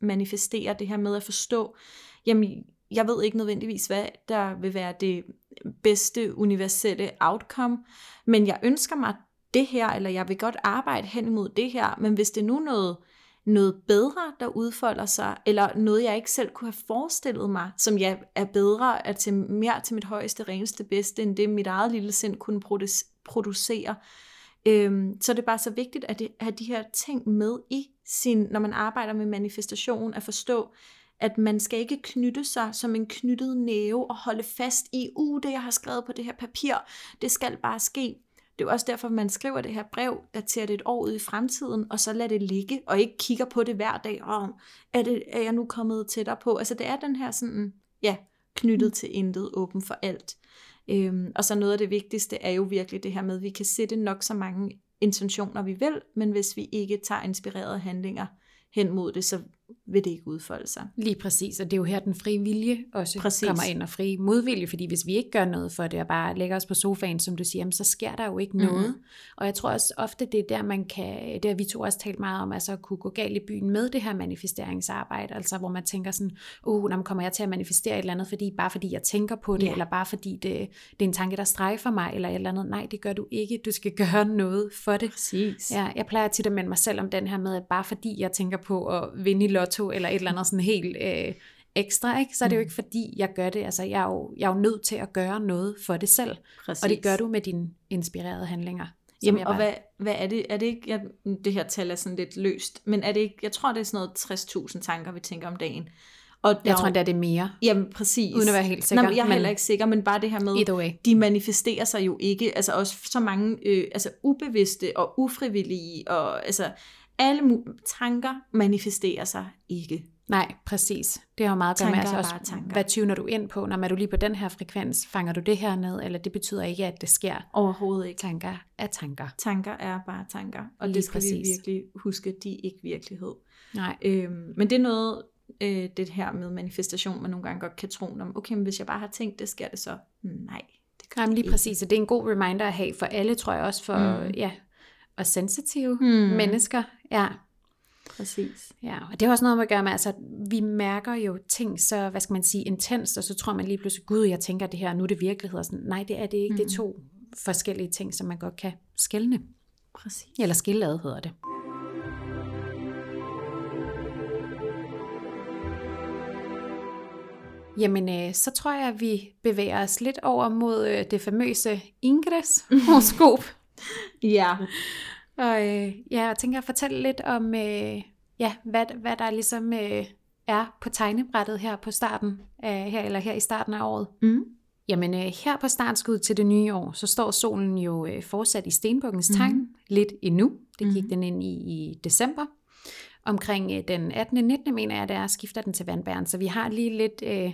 manifestere det her med at forstå, jamen jeg ved ikke nødvendigvis, hvad der vil være det bedste universelle outcome, men jeg ønsker mig det her, eller jeg vil godt arbejde hen imod det her, men hvis det er nu noget, noget bedre, der udfolder sig, eller noget, jeg ikke selv kunne have forestillet mig, som jeg er bedre, er til, mere til mit højeste, reneste, bedste, end det mit eget lille sind kunne producere. Øhm, så det er bare så vigtigt at have de her ting med i sin, når man arbejder med manifestation, at forstå, at man skal ikke knytte sig som en knyttet næve og holde fast i, uh, det jeg har skrevet på det her papir, det skal bare ske. Det er jo også derfor, man skriver det her brev, daterer det et år ud i fremtiden, og så lader det ligge, og ikke kigger på det hver dag, og er, det, er jeg nu kommet tættere på? Altså det er den her sådan, ja, knyttet mm. til intet, åben for alt. Øhm, og så noget af det vigtigste er jo virkelig det her med, at vi kan sætte nok så mange intentioner, vi vil, men hvis vi ikke tager inspirerede handlinger hen mod det, så vil det ikke udfolde sig. Lige præcis, og det er jo her den frie vilje også præcis. kommer ind, og fri modvilje, fordi hvis vi ikke gør noget for det, og bare lægger os på sofaen, som du siger, så sker der jo ikke mm-hmm. noget. Og jeg tror også ofte, det er der, man kan, det har vi to også talt meget om, altså at kunne gå galt i byen med det her manifesteringsarbejde, altså hvor man tænker sådan, uh, når kommer jeg til at manifestere et eller andet, fordi, bare fordi jeg tænker på det, ja. eller bare fordi det, det er en tanke, der strejfer mig, eller et eller andet. Nej, det gør du ikke, du skal gøre noget for det. Præcis. Ja, jeg plejer tit at minde mig selv om den her med, at bare fordi jeg tænker på at vinde lotto, eller et eller andet sådan helt øh, ekstra, ikke? så er det jo ikke fordi, jeg gør det. Altså, jeg er jo, jeg er jo nødt til at gøre noget for det selv. Præcis. Og det gør du med dine inspirerede handlinger. Jamen, bare... og hvad, hvad er det? Er det ikke, jeg, det her tal er sådan lidt løst, men er det ikke, jeg tror, det er sådan noget 60.000 tanker, vi tænker om dagen. Og jeg tror, det er det mere. Jamen, præcis. Uden at være helt sikker. Nej, jeg er men heller ikke sikker, men bare det her med, de manifesterer sig jo ikke, altså også så mange øh, altså ubevidste og ufrivillige, og altså alle tanker manifesterer sig ikke. Nej, præcis. Det har meget at gøre med, altså også, tanker. hvad tuner du ind på? Når er du lige på den her frekvens, fanger du det her ned, eller det betyder ikke, at det sker? Overhovedet ikke. Tanker er tanker. Tanker er bare tanker, og lige det skal præcis. vi virkelig huske, de er ikke virkelighed. Nej. Øhm, men det er noget, øh, det her med manifestation, man nogle gange godt kan tro, om, okay, men hvis jeg bare har tænkt det, sker det så? Nej. Det gør Jamen lige ikke. præcis, og det er en god reminder at have for alle, tror jeg også, for mm. ja, og sensitive mm. mennesker. Ja, Præcis. Ja, og det har også noget med at gøre med, altså vi mærker jo ting så, hvad skal man sige, intenst, og så tror man lige pludselig, gud, jeg tænker det her, nu er det virkelighed, og sådan, nej, det er det ikke, mm. det er mm. to forskellige ting, som man godt kan skælne. Præcis. Eller skillade hedder det. Jamen, øh, så tror jeg, at vi bevæger os lidt over mod øh, det famøse Ingres horoskop. ja. Og øh, ja, jeg tænker at fortælle lidt om, øh, ja, hvad, hvad der ligesom øh, er på tegnebrættet her på starten af, her, eller her i starten af året. Mm. Jamen øh, her på startskud til det nye år, så står solen jo øh, fortsat i stenbukkens tegn mm. lidt endnu. Det gik mm. den ind i i december. Omkring øh, den 18. 19. mener jeg, der skifter den til vandbæren. Så vi har lige lidt, øh,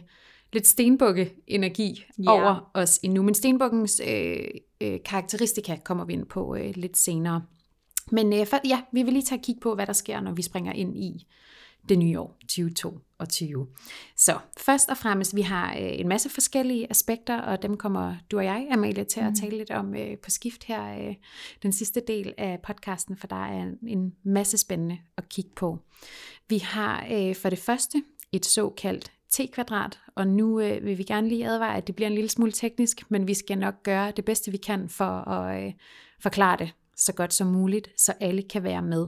lidt stenbukke-energi ja. over os endnu. Men stenbukkens øh, øh, karakteristika kommer vi ind på øh, lidt senere. Men øh, for, ja, vi vil lige tage et kig på, hvad der sker, når vi springer ind i det nye år 2022. Så først og fremmest, vi har øh, en masse forskellige aspekter, og dem kommer du og jeg, Amalie, til at mm. tale lidt om øh, på skift her øh, den sidste del af podcasten, for der er en masse spændende at kigge på. Vi har øh, for det første et såkaldt t-kvadrat, og nu øh, vil vi gerne lige advare, at det bliver en lille smule teknisk, men vi skal nok gøre det bedste, vi kan for at øh, forklare det så godt som muligt, så alle kan være med.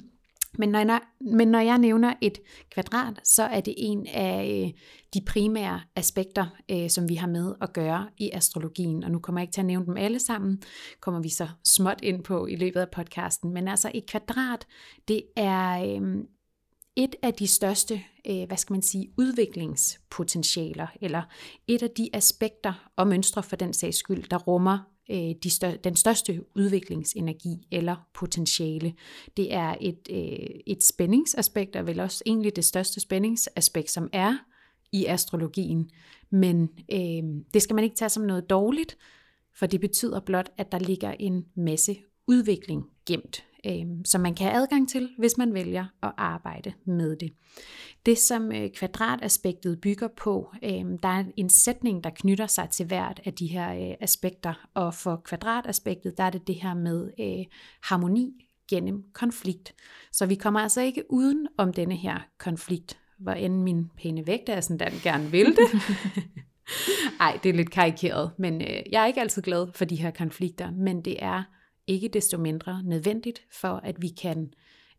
men, når jeg, men når jeg nævner et kvadrat, så er det en af øh, de primære aspekter, øh, som vi har med at gøre i astrologien. Og nu kommer jeg ikke til at nævne dem alle sammen, kommer vi så småt ind på i løbet af podcasten. Men altså et kvadrat, det er øh, et af de største, øh, hvad skal man sige, udviklingspotentialer, eller et af de aspekter og mønstre for den sags skyld, der rummer øh, de stør- den største udviklingsenergi eller potentiale. Det er et, øh, et spændingsaspekt, og vel også egentlig det største spændingsaspekt, som er i astrologien. Men øh, det skal man ikke tage som noget dårligt, for det betyder blot, at der ligger en masse udvikling gemt øh, som man kan have adgang til, hvis man vælger at arbejde med det. Det, som øh, kvadrataspektet bygger på, øh, der er en sætning, der knytter sig til hvert af de her øh, aspekter, og for kvadrataspektet, der er det det her med øh, harmoni gennem konflikt. Så vi kommer altså ikke uden om denne her konflikt, hvor end min pæne vægt er sådan, den gerne vil det. Ej, det er lidt karikeret, men øh, jeg er ikke altid glad for de her konflikter, men det er ikke desto mindre nødvendigt for, at vi kan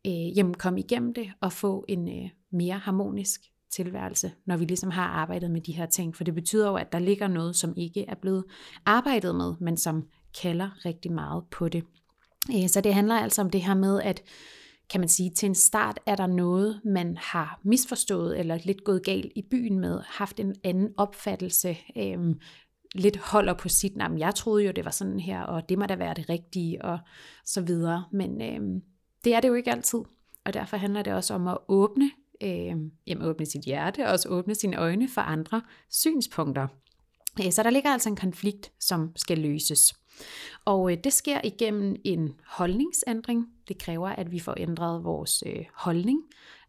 øh, jamen, komme igennem det og få en øh, mere harmonisk tilværelse, når vi ligesom har arbejdet med de her ting. For det betyder jo, at der ligger noget, som ikke er blevet arbejdet med, men som kalder rigtig meget på det. Øh, så det handler altså om det her med, at kan man sige, til en start er der noget, man har misforstået eller lidt gået galt i byen med, haft en anden opfattelse, øh, lidt holder på sit navn. Jeg troede jo, det var sådan her, og det må da være det rigtige, og så videre. Men øh, det er det jo ikke altid, og derfor handler det også om at åbne, øh, jamen åbne sit hjerte, og også åbne sine øjne for andre synspunkter. Øh, så der ligger altså en konflikt, som skal løses. Og øh, det sker igennem en holdningsændring. Det kræver, at vi får ændret vores øh, holdning,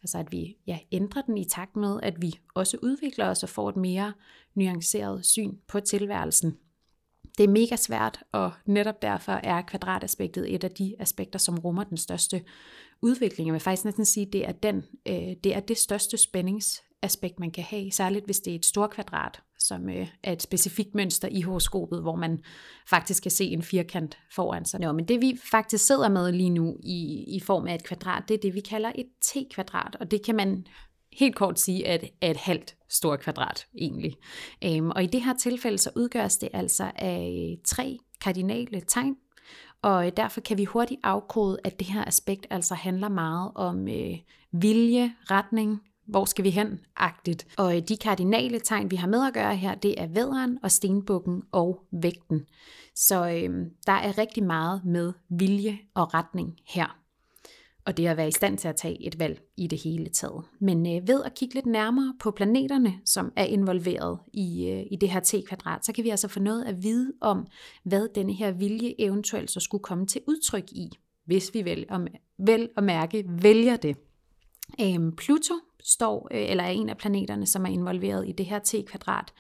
altså at vi ja, ændrer den i takt med, at vi også udvikler os og får et mere nuanceret syn på tilværelsen. Det er mega svært, og netop derfor er kvadrataspektet et af de aspekter, som rummer den største udvikling. Jeg vil faktisk næsten sige, at det er, den, øh, det er det største spændingsaspekt, man kan have, særligt hvis det er et stort kvadrat, som øh, er et specifikt mønster i horoskopet, hvor man faktisk kan se en firkant foran sig. Nå, men det vi faktisk sidder med lige nu i, i form af et kvadrat, det er det, vi kalder et T-kvadrat, og det kan man helt kort sige, at er et halvt stort kvadrat egentlig. Øhm, og i det her tilfælde så udgøres det altså af øh, tre kardinale tegn, og øh, derfor kan vi hurtigt afkode, at det her aspekt altså handler meget om øh, vilje, retning, hvor skal vi hen, agtigt. Og øh, de kardinale tegn, vi har med at gøre her, det er væderen og stenbukken og vægten. Så øh, der er rigtig meget med vilje og retning her og det at være i stand til at tage et valg i det hele taget. Men øh, ved at kigge lidt nærmere på planeterne, som er involveret i, øh, i det her t-kvadrat, så kan vi altså få noget at vide om, hvad denne her vilje eventuelt så skulle komme til udtryk i, hvis vi vel, om, vel at mærke vælger det. Øhm, Pluto står, øh, eller er en af planeterne, som er involveret i det her t-kvadrat.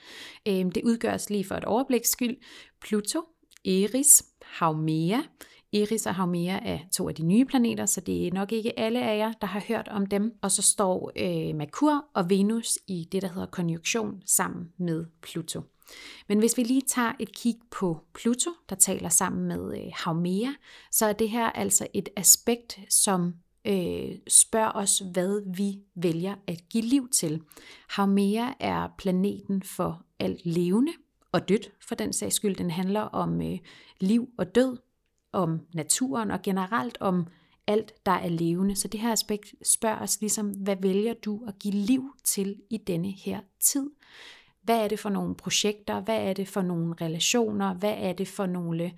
Øhm, det udgøres lige for et overbliks skyld. Pluto, Eris, Haumea, Eris og Haumea er to af de nye planeter, så det er nok ikke alle af jer, der har hørt om dem. Og så står øh, Merkur og Venus i det, der hedder konjunktion sammen med Pluto. Men hvis vi lige tager et kig på Pluto, der taler sammen med øh, Haumea, så er det her altså et aspekt, som øh, spørger os, hvad vi vælger at give liv til. Haumea er planeten for alt levende og dødt, for den sags skyld. Den handler om øh, liv og død, om naturen og generelt om alt, der er levende. Så det her aspekt spørger os ligesom, hvad vælger du at give liv til i denne her tid? Hvad er det for nogle projekter? Hvad er det for nogle relationer? Hvad er det for nogle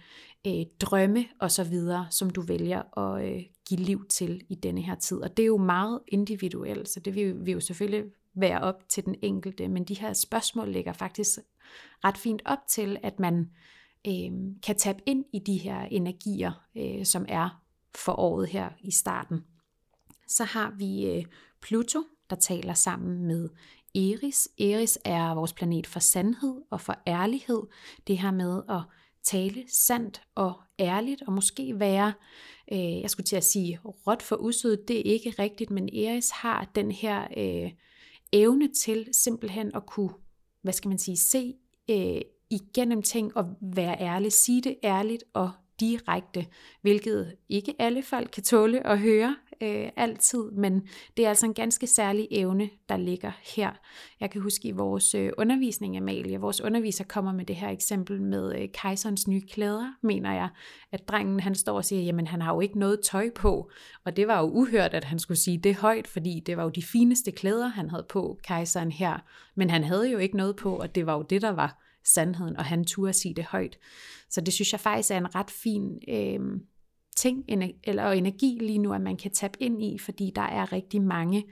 øh, drømme og så videre, som du vælger at øh, give liv til i denne her tid? Og det er jo meget individuelt, så det vil, vil jo selvfølgelig være op til den enkelte, men de her spørgsmål ligger faktisk ret fint op til, at man øh, kan tabe ind i de her energier, øh, som er for året her i starten. Så har vi øh, Pluto, der taler sammen med Eris. Eris er vores planet for sandhed og for ærlighed. Det her med at tale sandt og ærligt, og måske være, øh, jeg skulle til at sige, råt for usødet, det er ikke rigtigt, men Eris har den her øh, evne til simpelthen at kunne, hvad skal man sige, se øh, igennem ting og være ærlig, sige det ærligt og direkte, hvilket ikke alle folk kan tåle at høre øh, altid, men det er altså en ganske særlig evne, der ligger her. Jeg kan huske i vores øh, undervisning, Amalie, vores underviser kommer med det her eksempel med øh, kejserens nye klæder, mener jeg, at drengen han står og siger, jamen han har jo ikke noget tøj på, og det var jo uhørt, at han skulle sige det højt, fordi det var jo de fineste klæder, han havde på, kejseren her, men han havde jo ikke noget på, og det var jo det, der var sandheden, og han turde sige det højt. Så det synes jeg faktisk er en ret fin øh, ting eller energi lige nu, at man kan tabe ind i, fordi der er rigtig mange,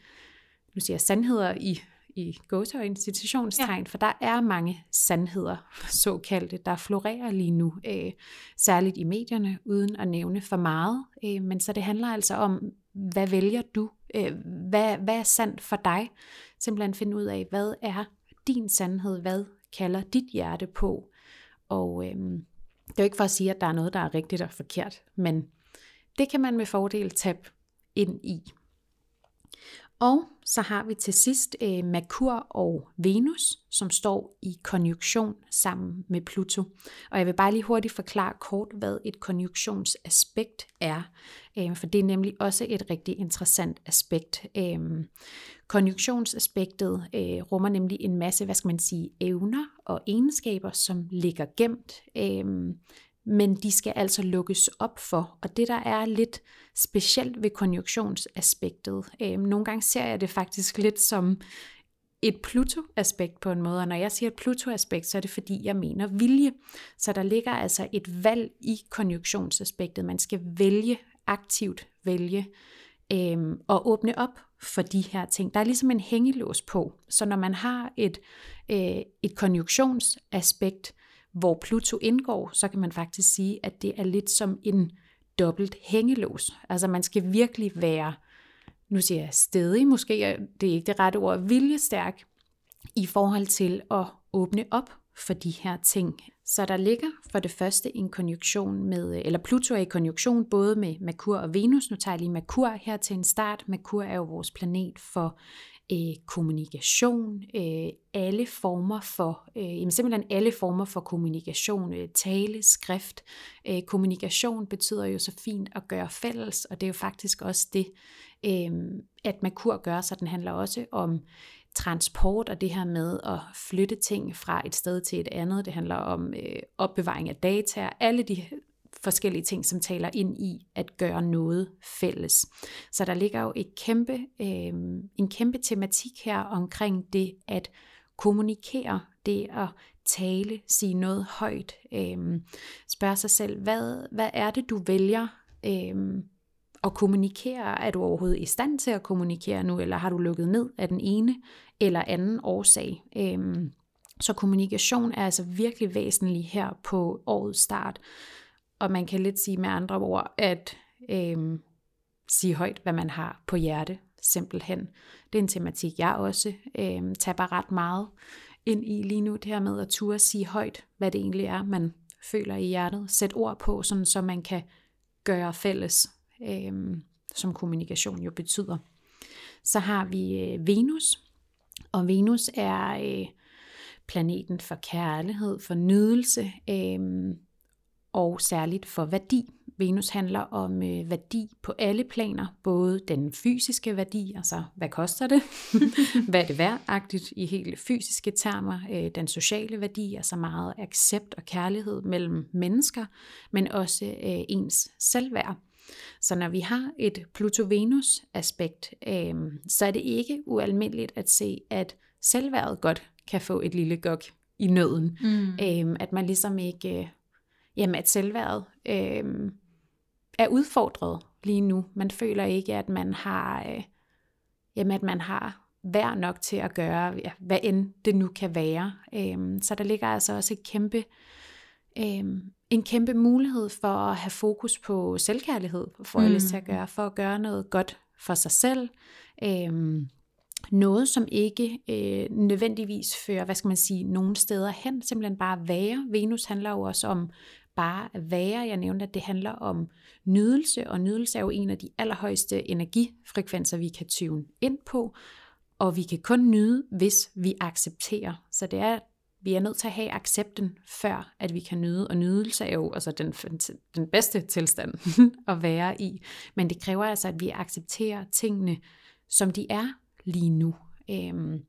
nu siger jeg sandheder i, i gåseøjne citationstegn, ja. for der er mange sandheder, såkaldte, der florerer lige nu, øh, særligt i medierne, uden at nævne for meget. Øh, men så det handler altså om, hvad vælger du? Øh, hvad, hvad er sandt for dig? Simpelthen finde ud af, hvad er din sandhed? Hvad kalder dit hjerte på. Og øhm, det er jo ikke for at sige, at der er noget, der er rigtigt og forkert, men det kan man med fordel tabe ind i. Og så har vi til sidst øh, Merkur og Venus, som står i konjunktion sammen med Pluto. Og jeg vil bare lige hurtigt forklare kort, hvad et konjunktionsaspekt er, øh, for det er nemlig også et rigtig interessant aspekt. Øh, konjunktionsaspektet øh, rummer nemlig en masse, hvad skal man sige, evner og egenskaber, som ligger gemt. Øh, men de skal altså lukkes op for. Og det, der er lidt specielt ved konjunktionsaspektet, øh, nogle gange ser jeg det faktisk lidt som et Pluto-aspekt på en måde, og når jeg siger et Pluto-aspekt, så er det fordi, jeg mener vilje. Så der ligger altså et valg i konjunktionsaspektet. Man skal vælge, aktivt vælge, øh, og åbne op for de her ting. Der er ligesom en hængelås på, så når man har et, øh, et konjunktionsaspekt, hvor Pluto indgår, så kan man faktisk sige, at det er lidt som en dobbelt hængelås. Altså man skal virkelig være, nu siger jeg stedig, måske det er ikke det rette ord, viljestærk i forhold til at åbne op for de her ting. Så der ligger for det første en konjunktion med, øh, eller Pluto er i konjunktion både med Merkur og Venus. Nu tager jeg lige Merkur her til en start. Merkur er jo vores planet for øh, kommunikation, øh, alle former for, øh, jamen simpelthen alle former for kommunikation, øh, tale, skrift. Øh, kommunikation betyder jo så fint at gøre fælles, og det er jo faktisk også det, øh, at Merkur gør, så den handler også om transport og det her med at flytte ting fra et sted til et andet. Det handler om øh, opbevaring af data, alle de forskellige ting, som taler ind i at gøre noget fælles. Så der ligger jo et kæmpe, øh, en kæmpe tematik her omkring det at kommunikere, det at tale, sige noget højt, øh, spørge sig selv, hvad, hvad er det, du vælger øh, at kommunikere? Er du overhovedet i stand til at kommunikere nu, eller har du lukket ned af den ene eller anden årsag? Øhm, så kommunikation er altså virkelig væsentlig her på årets start. Og man kan lidt sige med andre ord, at øhm, sige højt, hvad man har på hjerte, simpelthen. Det er en tematik, jeg også øhm, taber ret meget ind i lige nu, det her med at turde sige højt, hvad det egentlig er, man føler i hjertet. Sæt ord på, sådan, så man kan gøre fælles, øh, som kommunikation jo betyder. Så har vi øh, Venus, og Venus er øh, planeten for kærlighed, for nydelse, øh, og særligt for værdi. Venus handler om øh, værdi på alle planer, både den fysiske værdi, altså hvad koster det, hvad er det værdagtigt i helt fysiske termer, øh, den sociale værdi, altså meget accept og kærlighed mellem mennesker, men også øh, ens selvværd. Så når vi har et Pluto-Venus-aspekt, øh, så er det ikke ualmindeligt at se, at selvværdet godt kan få et lille gok i nøden. Mm. Øh, at man ligesom ikke øh, jamen at selvværdet øh, er udfordret lige nu. Man føler ikke, at man har, øh, jamen at man har værd nok til at gøre, ja, hvad end det nu kan være. Øh, så der ligger altså også et kæmpe, øh, en kæmpe mulighed for at have fokus på selvkærlighed, for mm. til at gøre, for at gøre noget godt for sig selv. Øh, noget, som ikke øh, nødvendigvis fører, hvad skal man sige, nogen steder hen, simpelthen bare være. Venus handler jo også om bare at være. Jeg nævnte, at det handler om nydelse, og nydelse er jo en af de allerhøjeste energifrekvenser, vi kan tune ind på, og vi kan kun nyde, hvis vi accepterer. Så det er, vi er nødt til at have accepten, før at vi kan nyde, og nydelse er jo altså den, den bedste tilstand at være i. Men det kræver altså, at vi accepterer tingene, som de er lige nu. Øhm,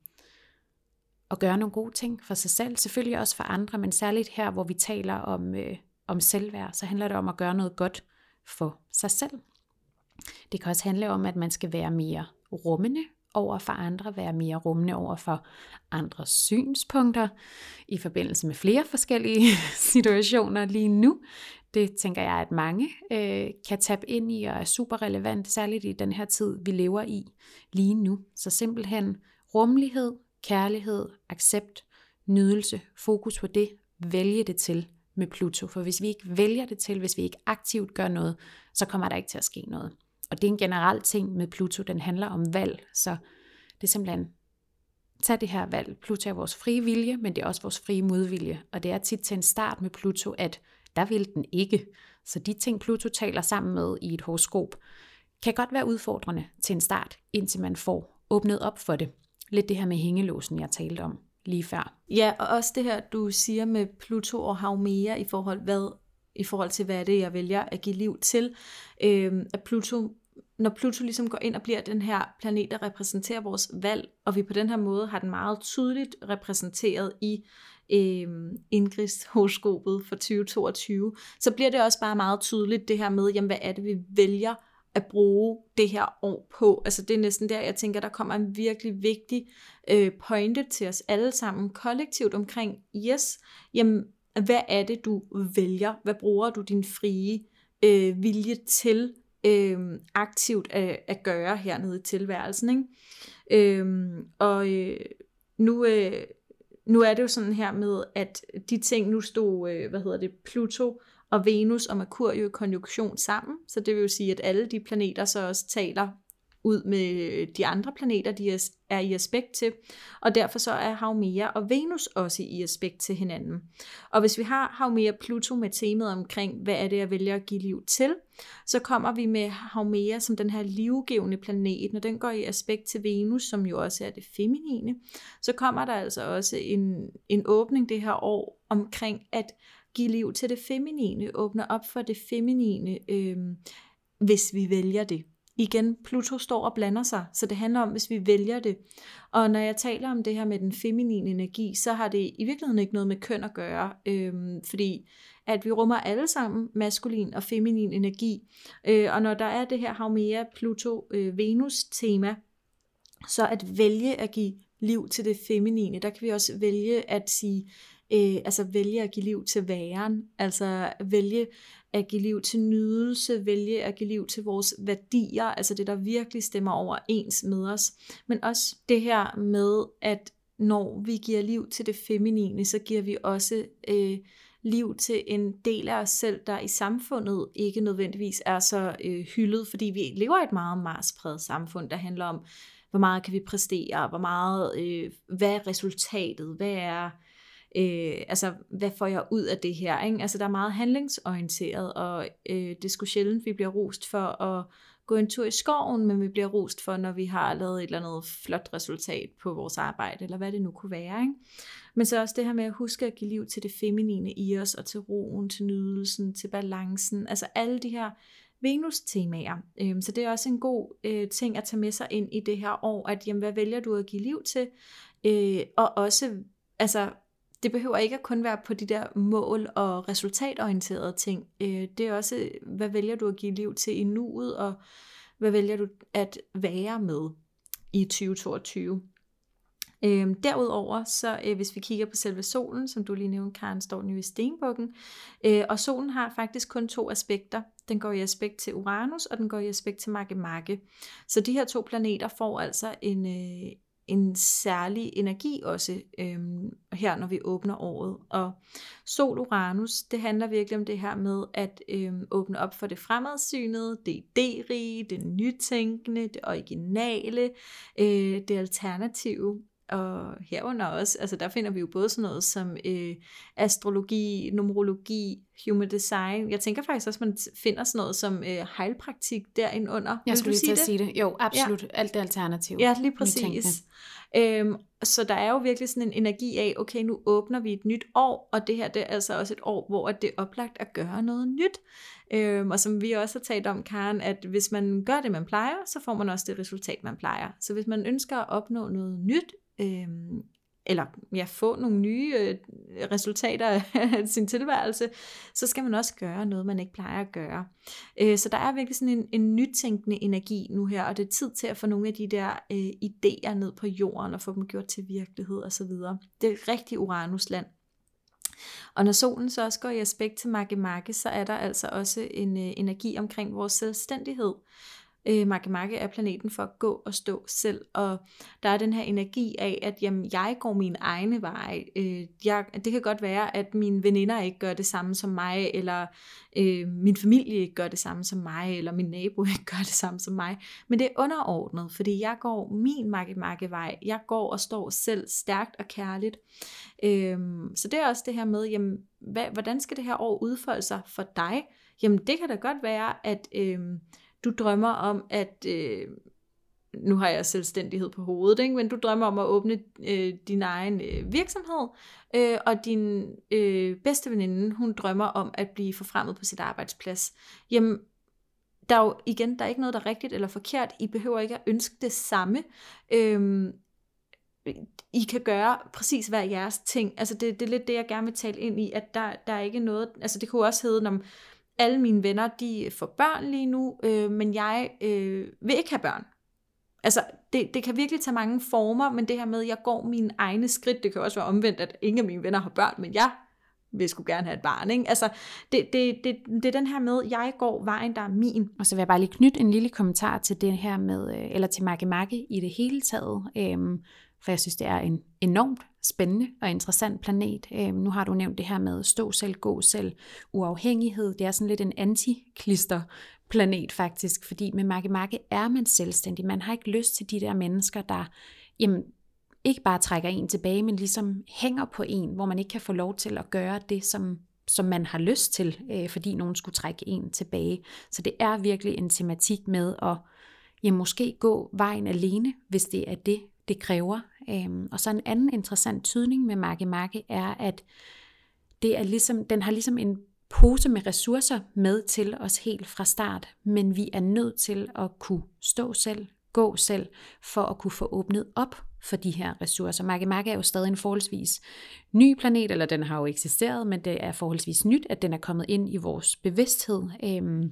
og gøre nogle gode ting for sig selv, selvfølgelig også for andre, men særligt her, hvor vi taler om øh, om selvværd, så handler det om at gøre noget godt for sig selv. Det kan også handle om, at man skal være mere rummende over for andre, være mere rummende over for andres synspunkter i forbindelse med flere forskellige situationer lige nu. Det tænker jeg, at mange øh, kan tabe ind i og er super relevant, særligt i den her tid, vi lever i lige nu. Så simpelthen rummelighed, kærlighed, accept, nydelse, fokus på det, vælge det til med Pluto. For hvis vi ikke vælger det til, hvis vi ikke aktivt gør noget, så kommer der ikke til at ske noget. Og det er en generel ting med Pluto, den handler om valg. Så det er simpelthen, tag det her valg. Pluto er vores frie vilje, men det er også vores frie modvilje. Og det er tit til en start med Pluto, at der vil den ikke. Så de ting, Pluto taler sammen med i et horoskop, kan godt være udfordrende til en start, indtil man får åbnet op for det. Lidt det her med hængelåsen, jeg talte om lige før. Ja, og også det her, du siger med Pluto og Haumea i forhold, hvad, i forhold til, hvad er det, jeg vælger at give liv til. Øhm, at Pluto, når Pluto ligesom går ind og bliver den her planet, der repræsenterer vores valg, og vi på den her måde har den meget tydeligt repræsenteret i øh, Ingrids horoskopet for 2022, så bliver det også bare meget tydeligt det her med, jamen hvad er det, vi vælger at bruge det her år på. Altså det er næsten der, jeg tænker, der kommer en virkelig vigtig øh, pointe til os alle sammen kollektivt omkring, yes, jamen, hvad er det, du vælger? Hvad bruger du din frie øh, vilje til øh, aktivt at, at gøre hernede i tilværelsen? Ikke? Øh, og øh, nu... Øh, nu er det jo sådan her med, at de ting, nu stod, øh, hvad hedder det, Pluto og Venus og Merkur jo i konjunktion sammen, så det vil jo sige, at alle de planeter så også taler ud med øh, de andre planeter, de er i aspekt til, og derfor så er Haumea og Venus også i aspekt til hinanden. Og hvis vi har Haumea Pluto med temaet omkring, hvad er det, jeg vælger at give liv til, så kommer vi med Haumea som den her livgivende planet, når den går i aspekt til Venus, som jo også er det feminine, så kommer der altså også en, en åbning det her år omkring at give liv til det feminine, åbne op for det feminine, øh, hvis vi vælger det. Igen, Pluto står og blander sig, så det handler om, hvis vi vælger det. Og når jeg taler om det her med den feminine energi, så har det i virkeligheden ikke noget med køn at gøre, øhm, fordi at vi rummer alle sammen maskulin og feminin energi. Øh, og når der er det her Haumea Pluto-Venus-tema, øh, så at vælge at give liv til det feminine, der kan vi også vælge at sige, øh, altså vælge at give liv til væren, altså vælge at give liv til nydelse, vælge at give liv til vores værdier, altså det, der virkelig stemmer overens med os. Men også det her med, at når vi giver liv til det feminine, så giver vi også øh, liv til en del af os selv, der i samfundet ikke nødvendigvis er så øh, hyldet, fordi vi lever i et meget marspræget samfund, der handler om, hvor meget kan vi præstere, hvor meget, øh, hvad er resultatet, hvad er øh, altså, hvad får jeg ud af det her? Ikke? Altså, der er meget handlingsorienteret, og øh, det skulle sjældent, vi bliver rost for at gå en tur i skoven, men vi bliver rost for, når vi har lavet et eller andet flot resultat på vores arbejde, eller hvad det nu kunne være. Ikke? Men så også det her med at huske at give liv til det feminine i os, og til roen, til nydelsen, til balancen, altså alle de her Venus-temaer. Øhm, så det er også en god øh, ting at tage med sig ind i det her år, at jamen, hvad vælger du at give liv til? Øh, og også altså, det behøver ikke at kun være på de der mål- og resultatorienterede ting. Øh, det er også, hvad vælger du at give liv til i nuet, og hvad vælger du at være med i 2022. Øhm, derudover, så øh, hvis vi kigger på selve solen, som du lige nævnte, Karen, står den jo i stenbukken, øh, og solen har faktisk kun to aspekter. Den går i aspekt til Uranus, og den går i aspekt til Magge Så de her to planeter får altså en, øh, en særlig energi også øhm, her, når vi åbner året. Og Sol Uranus, det handler virkelig om det her med at øhm, åbne op for det fremadsynede, det idérige, det nytænkende, det originale, øh, det alternative og herunder også, altså der finder vi jo både sådan noget som øh, astrologi, numerologi, human design. Jeg tænker faktisk også, at man finder sådan noget som øh, heilpraktik derinde under. Jeg skulle lige til at sige det. Jo, absolut. Ja. Alt det alternativ. Ja, lige præcis. Øhm, så der er jo virkelig sådan en energi af, okay, nu åbner vi et nyt år, og det her det er altså også et år, hvor det er oplagt at gøre noget nyt. Øhm, og som vi også har talt om, Karen, at hvis man gør det, man plejer, så får man også det resultat, man plejer. Så hvis man ønsker at opnå noget nyt, øh, eller ja, få nogle nye øh, resultater af sin tilværelse, så skal man også gøre noget, man ikke plejer at gøre. Øh, så der er virkelig sådan en, en nytænkende energi nu her, og det er tid til at få nogle af de der øh, idéer ned på jorden, og få dem gjort til virkelighed osv. Det er rigtig Uranusland. Og når solen så også går i aspekt til Makke Makke, så er der altså også en øh, energi omkring vores selvstændighed. Øh, Makemake er planeten for at gå og stå selv, og der er den her energi af, at jamen, jeg går min egne vej. Øh, jeg, det kan godt være, at mine veninder ikke gør det samme som mig, eller øh, min familie ikke gør det samme som mig, eller min nabo ikke gør det samme som mig, men det er underordnet, fordi jeg går min Makemake vej. Jeg går og står selv stærkt og kærligt. Øh, så det er også det her med, jamen, hvad, hvordan skal det her år udfolde sig for dig? Jamen det kan da godt være, at... Øh, du drømmer om at, øh, nu har jeg selvstændighed på hovedet, ikke? men du drømmer om at åbne øh, din egen øh, virksomhed, øh, og din øh, bedste veninde, hun drømmer om at blive forfremmet på sit arbejdsplads. Jamen, der er jo igen, der er ikke noget, der er rigtigt eller forkert. I behøver ikke at ønske det samme. Øhm, I kan gøre præcis hver jeres ting. Altså det, det er lidt det, jeg gerne vil tale ind i, at der, der er ikke noget, altså det kunne også hedde, når alle mine venner, de får børn lige nu, øh, men jeg øh, vil ikke have børn. Altså, det, det kan virkelig tage mange former, men det her med, at jeg går mine egne skridt, det kan også være omvendt, at ingen af mine venner har børn, men jeg vil skulle gerne have et barn. Ikke? Altså, det, det, det, det er den her med, at jeg går vejen, der er min. Og så vil jeg bare lige knytte en lille kommentar til det her med, øh, eller til Marke Marke i det hele taget, øhm, for jeg synes, det er en enormt spændende og interessant planet. Øhm, nu har du nævnt det her med stå selv, gå selv, uafhængighed. Det er sådan lidt en antiklister planet faktisk, fordi med Makke Makke er man selvstændig. Man har ikke lyst til de der mennesker, der jamen, ikke bare trækker en tilbage, men ligesom hænger på en, hvor man ikke kan få lov til at gøre det, som, som man har lyst til, øh, fordi nogen skulle trække en tilbage. Så det er virkelig en tematik med at ja, måske gå vejen alene, hvis det er det, det kræver. Øhm, og så en anden interessant tydning med Makke Makke er, at det er ligesom, den har ligesom en pose med ressourcer med til os helt fra start, men vi er nødt til at kunne stå selv, gå selv, for at kunne få åbnet op for de her ressourcer. Makemake er jo stadig en forholdsvis ny planet, eller den har jo eksisteret, men det er forholdsvis nyt, at den er kommet ind i vores bevidsthed. Øhm,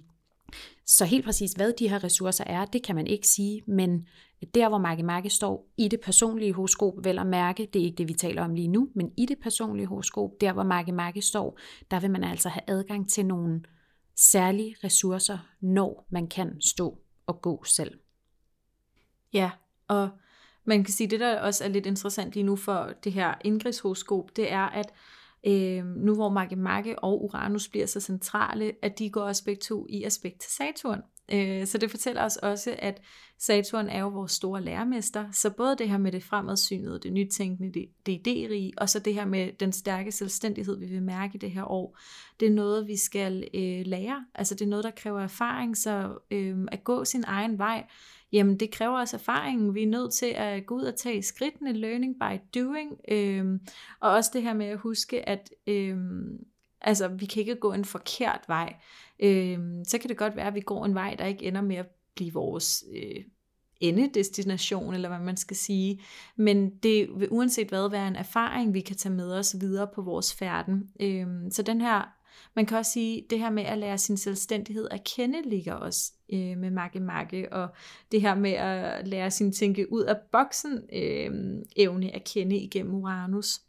så helt præcis, hvad de her ressourcer er, det kan man ikke sige, men der, hvor Marke Marke står i det personlige horoskop, vel at mærke, det er ikke det, vi taler om lige nu, men i det personlige horoskop, der hvor Marke Marke står, der vil man altså have adgang til nogle særlige ressourcer, når man kan stå og gå selv. Ja, og man kan sige, det der også er lidt interessant lige nu for det her indgridshoroskop, det er, at øh, nu hvor Marke Marke og Uranus bliver så centrale, at de går også begge to i aspekt til Saturn. Øh, så det fortæller os også, at Saturn er jo vores store lærermester, så både det her med det fremadsynede, det nytænkende, det, det idérige, og så det her med den stærke selvstændighed, vi vil mærke det her år, det er noget, vi skal øh, lære. Altså det er noget, der kræver erfaring, så øh, at gå sin egen vej, jamen det kræver også erfaringen. Vi er nødt til at gå ud og tage skridtene, learning by doing, Øhm, og også det her med at huske, at øhm, altså, vi kan ikke gå en forkert vej. Øhm, så kan det godt være, at vi går en vej, der ikke ender med at blive vores øh, endedestination, eller hvad man skal sige. Men det vil uanset hvad være en erfaring, vi kan tage med os videre på vores færden. Øhm, så den her man kan også sige, det her med at lære sin selvstændighed at kende ligger også øh, med Makke Makke, og det her med at lære sin tænke ud af boksen øh, evne at kende igennem Uranus.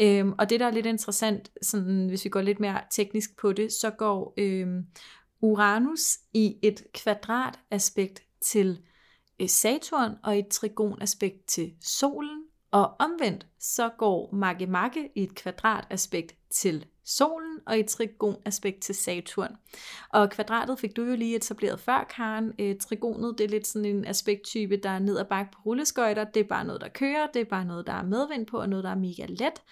Øhm, og det, der er lidt interessant, sådan, hvis vi går lidt mere teknisk på det, så går øhm, Uranus i et kvadrataspekt til øh, Saturn og et trigonaspekt til solen, og omvendt så går Makke Makke i et kvadrataspekt til solen og et trigonaspekt til Saturn. Og kvadratet fik du jo lige etableret før, Karen. Øh, trigonet, det er lidt sådan en aspekttype, der er ned ad bakke på rulleskøjter. Det er bare noget, der kører. Det er bare noget, der er medvind på, og noget, der er mega let.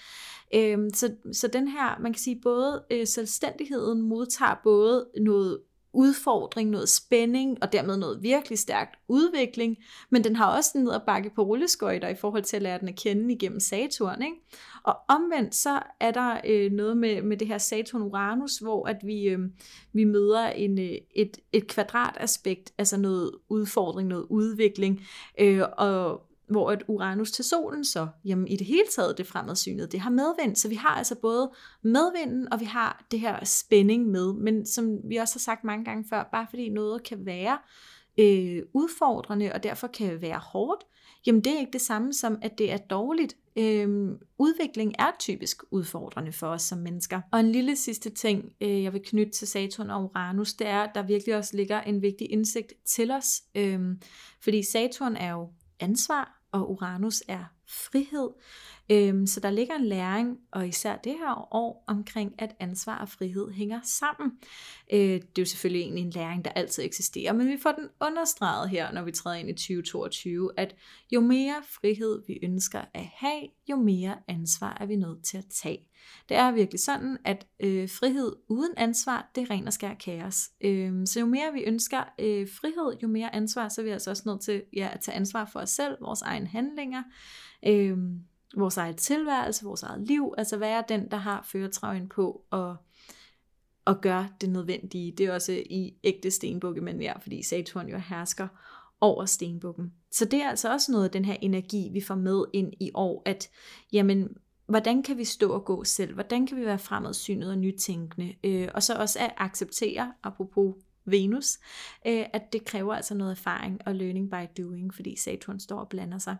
Øh, så, så den her, man kan sige, både øh, selvstændigheden modtager både noget udfordring, noget spænding, og dermed noget virkelig stærkt udvikling, men den har også ned at bakke på rulleskøjter i forhold til at lære den at kende igennem Saturn. Ikke? Og omvendt så er der øh, noget med, med det her Saturn-Uranus, hvor at vi, øh, vi møder en, øh, et, et kvadrataspekt, altså noget udfordring, noget udvikling, øh, og hvor et Uranus til solen så, jamen i det hele taget det fremadsynede, det har medvind. Så vi har altså både medvinden, og vi har det her spænding med. Men som vi også har sagt mange gange før, bare fordi noget kan være øh, udfordrende, og derfor kan være hårdt, jamen det er ikke det samme som, at det er dårligt. Øh, udvikling er typisk udfordrende for os som mennesker. Og en lille sidste ting, øh, jeg vil knytte til Saturn og Uranus, det er, at der virkelig også ligger en vigtig indsigt til os. Øh, fordi Saturn er jo ansvar, og Uranus er frihed. Øhm, så der ligger en læring, og især det her år, omkring at ansvar og frihed hænger sammen. Øh, det er jo selvfølgelig egentlig en læring, der altid eksisterer, men vi får den understreget her, når vi træder ind i 2022, at jo mere frihed vi ønsker at have, jo mere ansvar er vi nødt til at tage. Det er virkelig sådan, at øh, frihed uden ansvar, det er ren og skær kaos. Øh, så jo mere vi ønsker øh, frihed, jo mere ansvar, så er vi altså også nødt til ja, at tage ansvar for os selv, vores egne handlinger, øh, vores eget tilværelse, vores eget liv, altså være den, der har føretrøjen på og og gøre det nødvendige. Det er også i ægte stenbukke, men ja, fordi Saturn jo hersker over stenbukken. Så det er altså også noget af den her energi, vi får med ind i år, at jamen, hvordan kan vi stå og gå selv? Hvordan kan vi være fremadsynet og nytænkende? Øh, og så også at acceptere, apropos Venus, øh, at det kræver altså noget erfaring og learning by doing, fordi Saturn står og blander sig.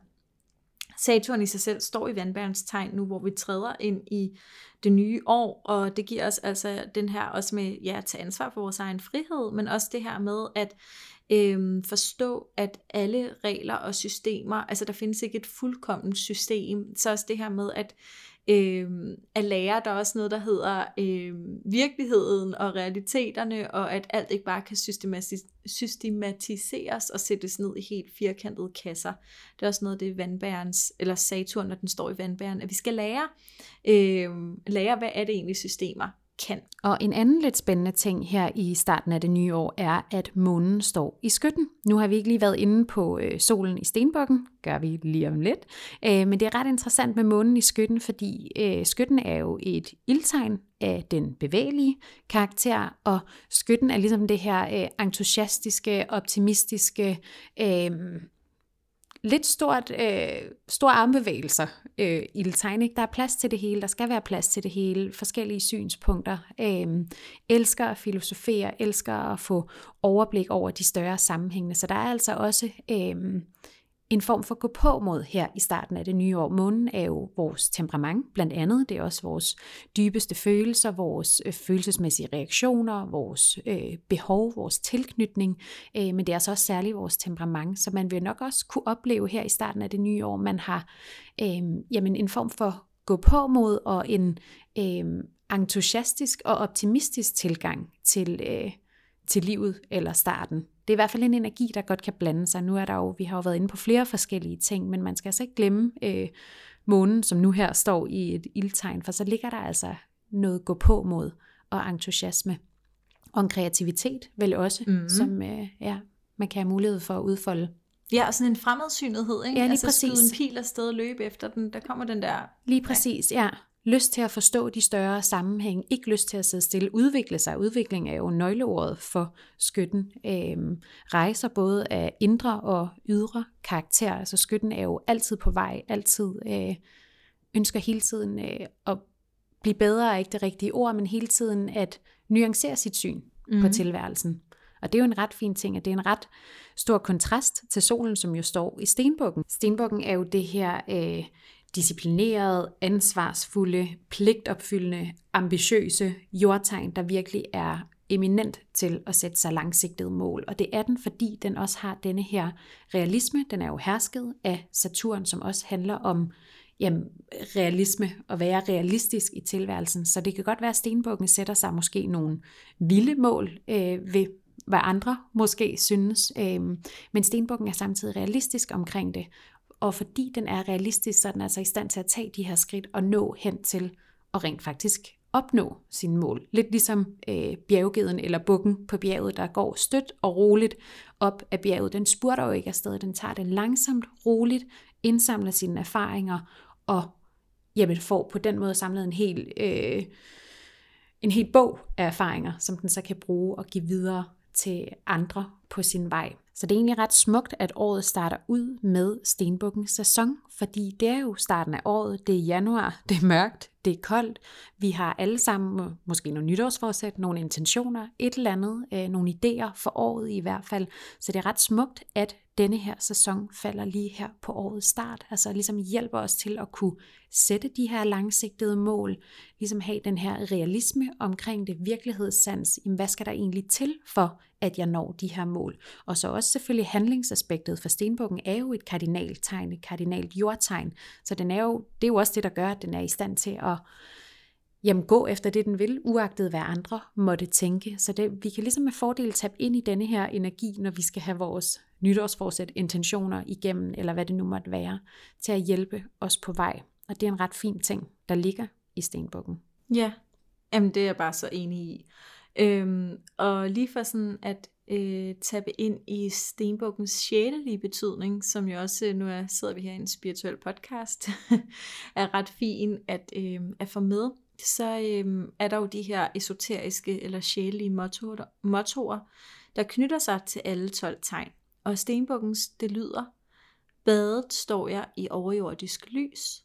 Saturn i sig selv står i vandbærens tegn nu, hvor vi træder ind i det nye år, og det giver os altså den her også med ja, at tage ansvar for vores egen frihed, men også det her med at øhm, forstå, at alle regler og systemer, altså der findes ikke et fuldkommen system, så også det her med at øh, at lære, der er også noget, der hedder øh, virkeligheden og realiteterne, og at alt ikke bare kan systematis- systematiseres og sættes ned i helt firkantede kasser. Det er også noget det vandbærens, eller Saturn, når den står i vandbæren, at vi skal lære, øh, lære, hvad er det egentlig systemer kan. Og en anden lidt spændende ting her i starten af det nye år er, at månen står i skytten. Nu har vi ikke lige været inde på øh, solen i stenbukken, gør vi lige om lidt. Øh, men det er ret interessant med månen i skytten, fordi øh, skytten er jo et ildtegn af den bevægelige karakter, og skytten er ligesom det her øh, entusiastiske, optimistiske, øh, lidt stort, øh, store armbevægelser øh, i Tegnik. Der er plads til det hele, der skal være plads til det hele, forskellige synspunkter. Øh, elsker at filosofere, elsker at få overblik over de større sammenhænge. Så der er altså også øh, en form for gå på mod her i starten af det nye år. Månen er jo vores temperament, blandt andet. Det er også vores dybeste følelser, vores øh, følelsesmæssige reaktioner, vores øh, behov, vores tilknytning, øh, men det er altså også særligt vores temperament, så man vil nok også kunne opleve her i starten af det nye år, man har øh, jamen en form for gå på mod og en øh, entusiastisk og optimistisk tilgang til, øh, til livet eller starten det er i hvert fald en energi, der godt kan blande sig. Nu er der jo, vi har jo været inde på flere forskellige ting, men man skal altså ikke glemme øh, månen, som nu her står i et ildtegn, for så ligger der altså noget gå på mod og entusiasme. Og en kreativitet vel også, mm-hmm. som øh, ja, man kan have mulighed for at udfolde. Ja, og sådan en fremadsynethed, ikke? Ja, lige altså præcis. en pil afsted og løbe efter den, der kommer den der... Lige præcis, ja. ja lyst til at forstå de større sammenhæng, ikke lyst til at sidde stille, udvikle sig. Udvikling er jo nøgleordet for skytten. Øhm, rejser både af indre og ydre karakter. Altså skytten er jo altid på vej, altid øh, ønsker hele tiden øh, at blive bedre, er ikke det rigtige ord, men hele tiden at nuancere sit syn mm-hmm. på mhm. tilværelsen. Og det er jo en ret fin ting, at det er en ret stor kontrast til solen, som jo står i stenbukken. Stenbukken er jo det her øh, disciplinerede, ansvarsfulde, pligtopfyldende, ambitiøse jordtegn, der virkelig er eminent til at sætte sig langsigtede mål. Og det er den, fordi den også har denne her realisme. Den er jo hersket af Saturn, som også handler om jamen, realisme og være realistisk i tilværelsen. Så det kan godt være, at stenbukken sætter sig måske nogle vilde mål øh, ved hvad andre måske synes. Øh, men stenbukken er samtidig realistisk omkring det, og fordi den er realistisk, så er den altså i stand til at tage de her skridt og nå hen til at rent faktisk opnå sine mål. Lidt ligesom øh, bjerggeden eller bukken på bjerget, der går stødt og roligt op ad bjerget. Den spurter jo ikke afsted, den tager det langsomt, roligt, indsamler sine erfaringer og jamen, får på den måde samlet en hel, øh, en hel bog af erfaringer, som den så kan bruge og give videre til andre på sin vej. Så det er egentlig ret smukt, at året starter ud med stenbukkens sæson, fordi det er jo starten af året, det er januar, det er mørkt, det er koldt. Vi har alle sammen måske nogle nytårsforsæt, nogle intentioner, et eller andet, øh, nogle idéer for året i hvert fald. Så det er ret smukt, at denne her sæson falder lige her på årets start. Altså ligesom hjælper os til at kunne sætte de her langsigtede mål, ligesom have den her realisme omkring det virkelighedssans. Jamen, hvad skal der egentlig til for, at jeg når de her mål? Og så også selvfølgelig handlingsaspektet, for stenbukken er jo et kardinaltegn, et kardinalt jordtegn. Så den er jo, det er jo også det, der gør, at den er i stand til at jamen, gå efter det, den vil, uagtet hvad andre måtte tænke. Så det, vi kan ligesom med fordel tabe ind i denne her energi, når vi skal have vores nytårsforsæt intentioner igennem, eller hvad det nu måtte være, til at hjælpe os på vej. Og det er en ret fin ting, der ligger i stenbukken. Ja, jamen det er jeg bare så enig i. Øhm, og lige for sådan at øh, tabe ind i stenbukkens sjælelige betydning, som jo også, øh, nu er, sidder vi her i en spirituel podcast, er ret fin at, øh, at få med, så øh, er der jo de her esoteriske eller sjælelige mottoer, mottoer, der knytter sig til alle 12 tegn. Og stenbukkens, det lyder, badet står jeg i overjordisk lys,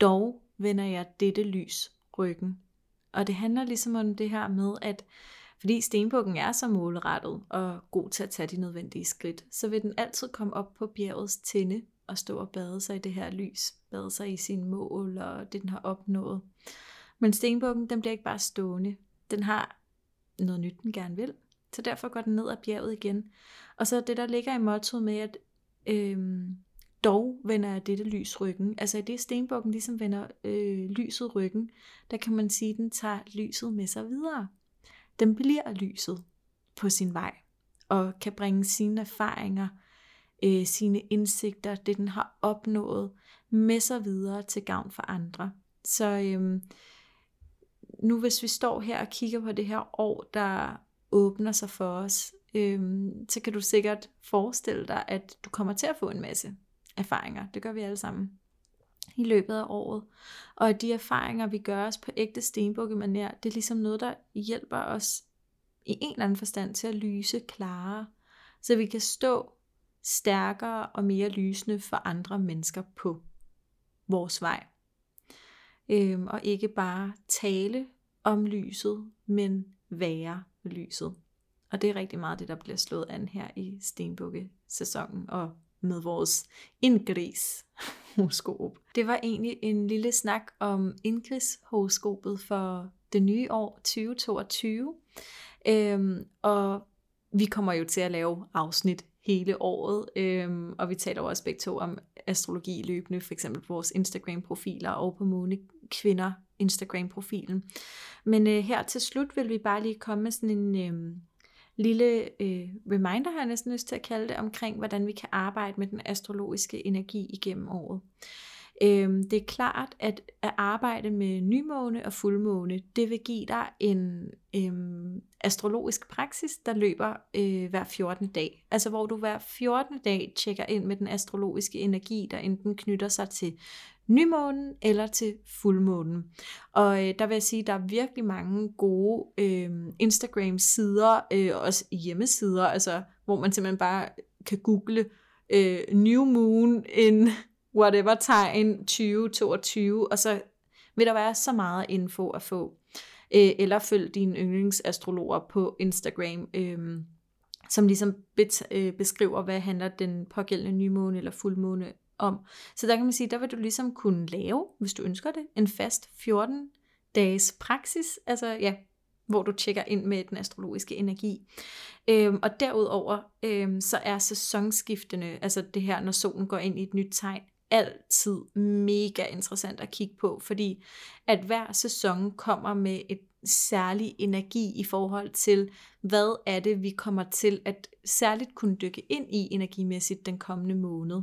dog vender jeg dette lys ryggen. Og det handler ligesom om det her med, at fordi stenbukken er så målrettet og god til at tage de nødvendige skridt, så vil den altid komme op på bjergets tinde og stå og bade sig i det her lys, bade sig i sine mål og det, den har opnået. Men stenbukken, den bliver ikke bare stående. Den har noget nyt, den gerne vil. Så derfor går den ned ad bjerget igen. Og så det, der ligger i mottoet med, at øhm, dog vender jeg dette lys ryggen. Altså i det stenbukken ligesom vender øh, lyset ryggen, der kan man sige, at den tager lyset med sig videre. Den bliver lyset på sin vej, og kan bringe sine erfaringer, øh, sine indsigter, det den har opnået, med sig videre til gavn for andre. Så øhm, nu hvis vi står her og kigger på det her år, der åbner sig for os, øh, så kan du sikkert forestille dig, at du kommer til at få en masse erfaringer. Det gør vi alle sammen i løbet af året. Og at de erfaringer, vi gør os på ægte stenbukkemanér, det er ligesom noget, der hjælper os i en eller anden forstand til at lyse klarere, så vi kan stå stærkere og mere lysende for andre mennesker på vores vej. Øhm, og ikke bare tale om lyset, men være lyset. Og det er rigtig meget det, der bliver slået an her i Stenbukke-sæsonen og med vores indgris horoskop. Det var egentlig en lille snak om indgris horoskopet for det nye år 2022. Øhm, og vi kommer jo til at lave afsnit hele året, øhm, og vi taler også begge to om astrologi løbende, for eksempel på vores Instagram-profiler og på Måne Kvinder Instagram-profilen. Men øh, her til slut vil vi bare lige komme med sådan en øh, lille øh, reminder, har jeg næsten lyst til at kalde det, omkring hvordan vi kan arbejde med den astrologiske energi igennem året. Øh, det er klart, at at arbejde med nymåne og fuldmåne, det vil give dig en øh, astrologisk praksis, der løber øh, hver 14. dag. Altså hvor du hver 14. dag tjekker ind med den astrologiske energi, der enten knytter sig til nymånen eller til fuldmånen. Og øh, der vil jeg sige, at der er virkelig mange gode øh, Instagram-sider, øh, også hjemmesider, altså hvor man simpelthen bare kan google øh, New Moon in whatever tegn 2022, og så vil der være så meget info at få. Øh, eller følg dine yndlingsastrologer på Instagram, øh, som ligesom bet, øh, beskriver, hvad handler den pågældende nymåne eller fuldmåne om. Så der kan man sige, der vil du ligesom kunne lave, hvis du ønsker det, en fast 14 dages praksis, altså ja, hvor du tjekker ind med den astrologiske energi. Øhm, og derudover, øhm, så er sæsonskiftene, altså det her, når solen går ind i et nyt tegn, altid mega interessant at kigge på, fordi at hver sæson kommer med et særlig energi i forhold til, hvad er det, vi kommer til at særligt kunne dykke ind i energimæssigt den kommende måned.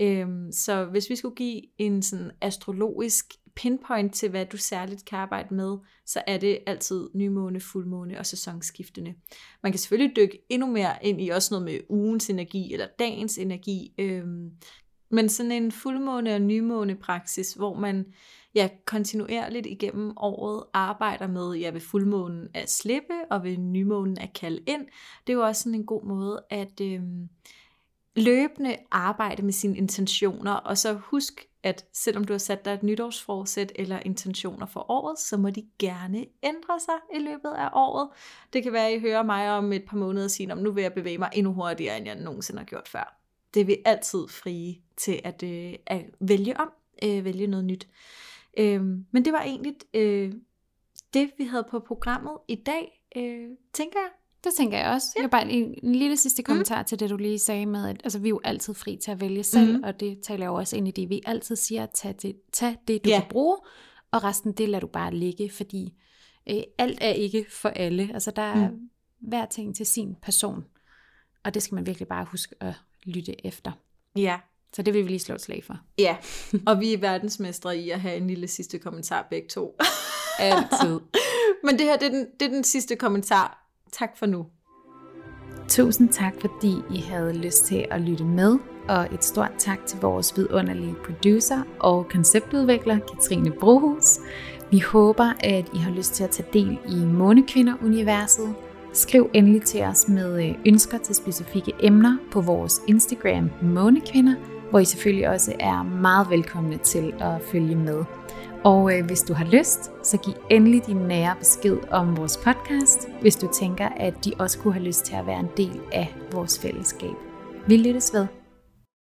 Øhm, så hvis vi skulle give en sådan astrologisk pinpoint til, hvad du særligt kan arbejde med, så er det altid nymåne, fuldmåne og sæsonskiftende. Man kan selvfølgelig dykke endnu mere ind i også noget med ugens energi eller dagens energi, øhm, men sådan en fuldmåne og nymåne praksis, hvor man jeg kontinuerligt igennem året arbejder med, ja, ved fuldmånen at slippe, og ved nymånen at kalde ind. Det er jo også sådan en god måde at øh, løbende arbejde med sine intentioner, og så husk, at selvom du har sat dig et nytårsforsæt eller intentioner for året, så må de gerne ændre sig i løbet af året. Det kan være, at I hører mig om et par måneder og sige, at nu vil jeg bevæge mig endnu hurtigere, end jeg nogensinde har gjort før. Det er vi altid frie til at, øh, at vælge om, øh, vælge noget nyt. Øh, men det var egentlig øh, det, vi havde på programmet i dag, øh, tænker jeg. Det tænker jeg også. Ja. Jeg bare en, en lille sidste mhm. kommentar mm. til det, du lige sagde med, at altså, vi er jo altid fri til at vælge selv, mm. og det taler jo også ind i det, vi altid siger, tag det, tag det du ja. kan bruge, og resten det lader du bare ligge, fordi øh, alt er ikke for alle. Altså der er mm. hver ting til sin person, og det skal man virkelig bare huske at lytte efter. Ja, så det vil vi lige slå et slag for. Ja, og vi er verdensmestre i at have en lille sidste kommentar begge to. Altid. Men det her, det er, den, det er den sidste kommentar. Tak for nu. Tusind tak, fordi I havde lyst til at lytte med, og et stort tak til vores vidunderlige producer og konceptudvikler, Katrine Brohus. Vi håber, at I har lyst til at tage del i Månekvinder-universet, Skriv endelig til os med øh, ønsker til specifikke emner på vores Instagram Månekvinder, hvor I selvfølgelig også er meget velkomne til at følge med. Og øh, hvis du har lyst, så giv endelig din nære besked om vores podcast, hvis du tænker, at de også kunne have lyst til at være en del af vores fællesskab. Vi lyttes ved.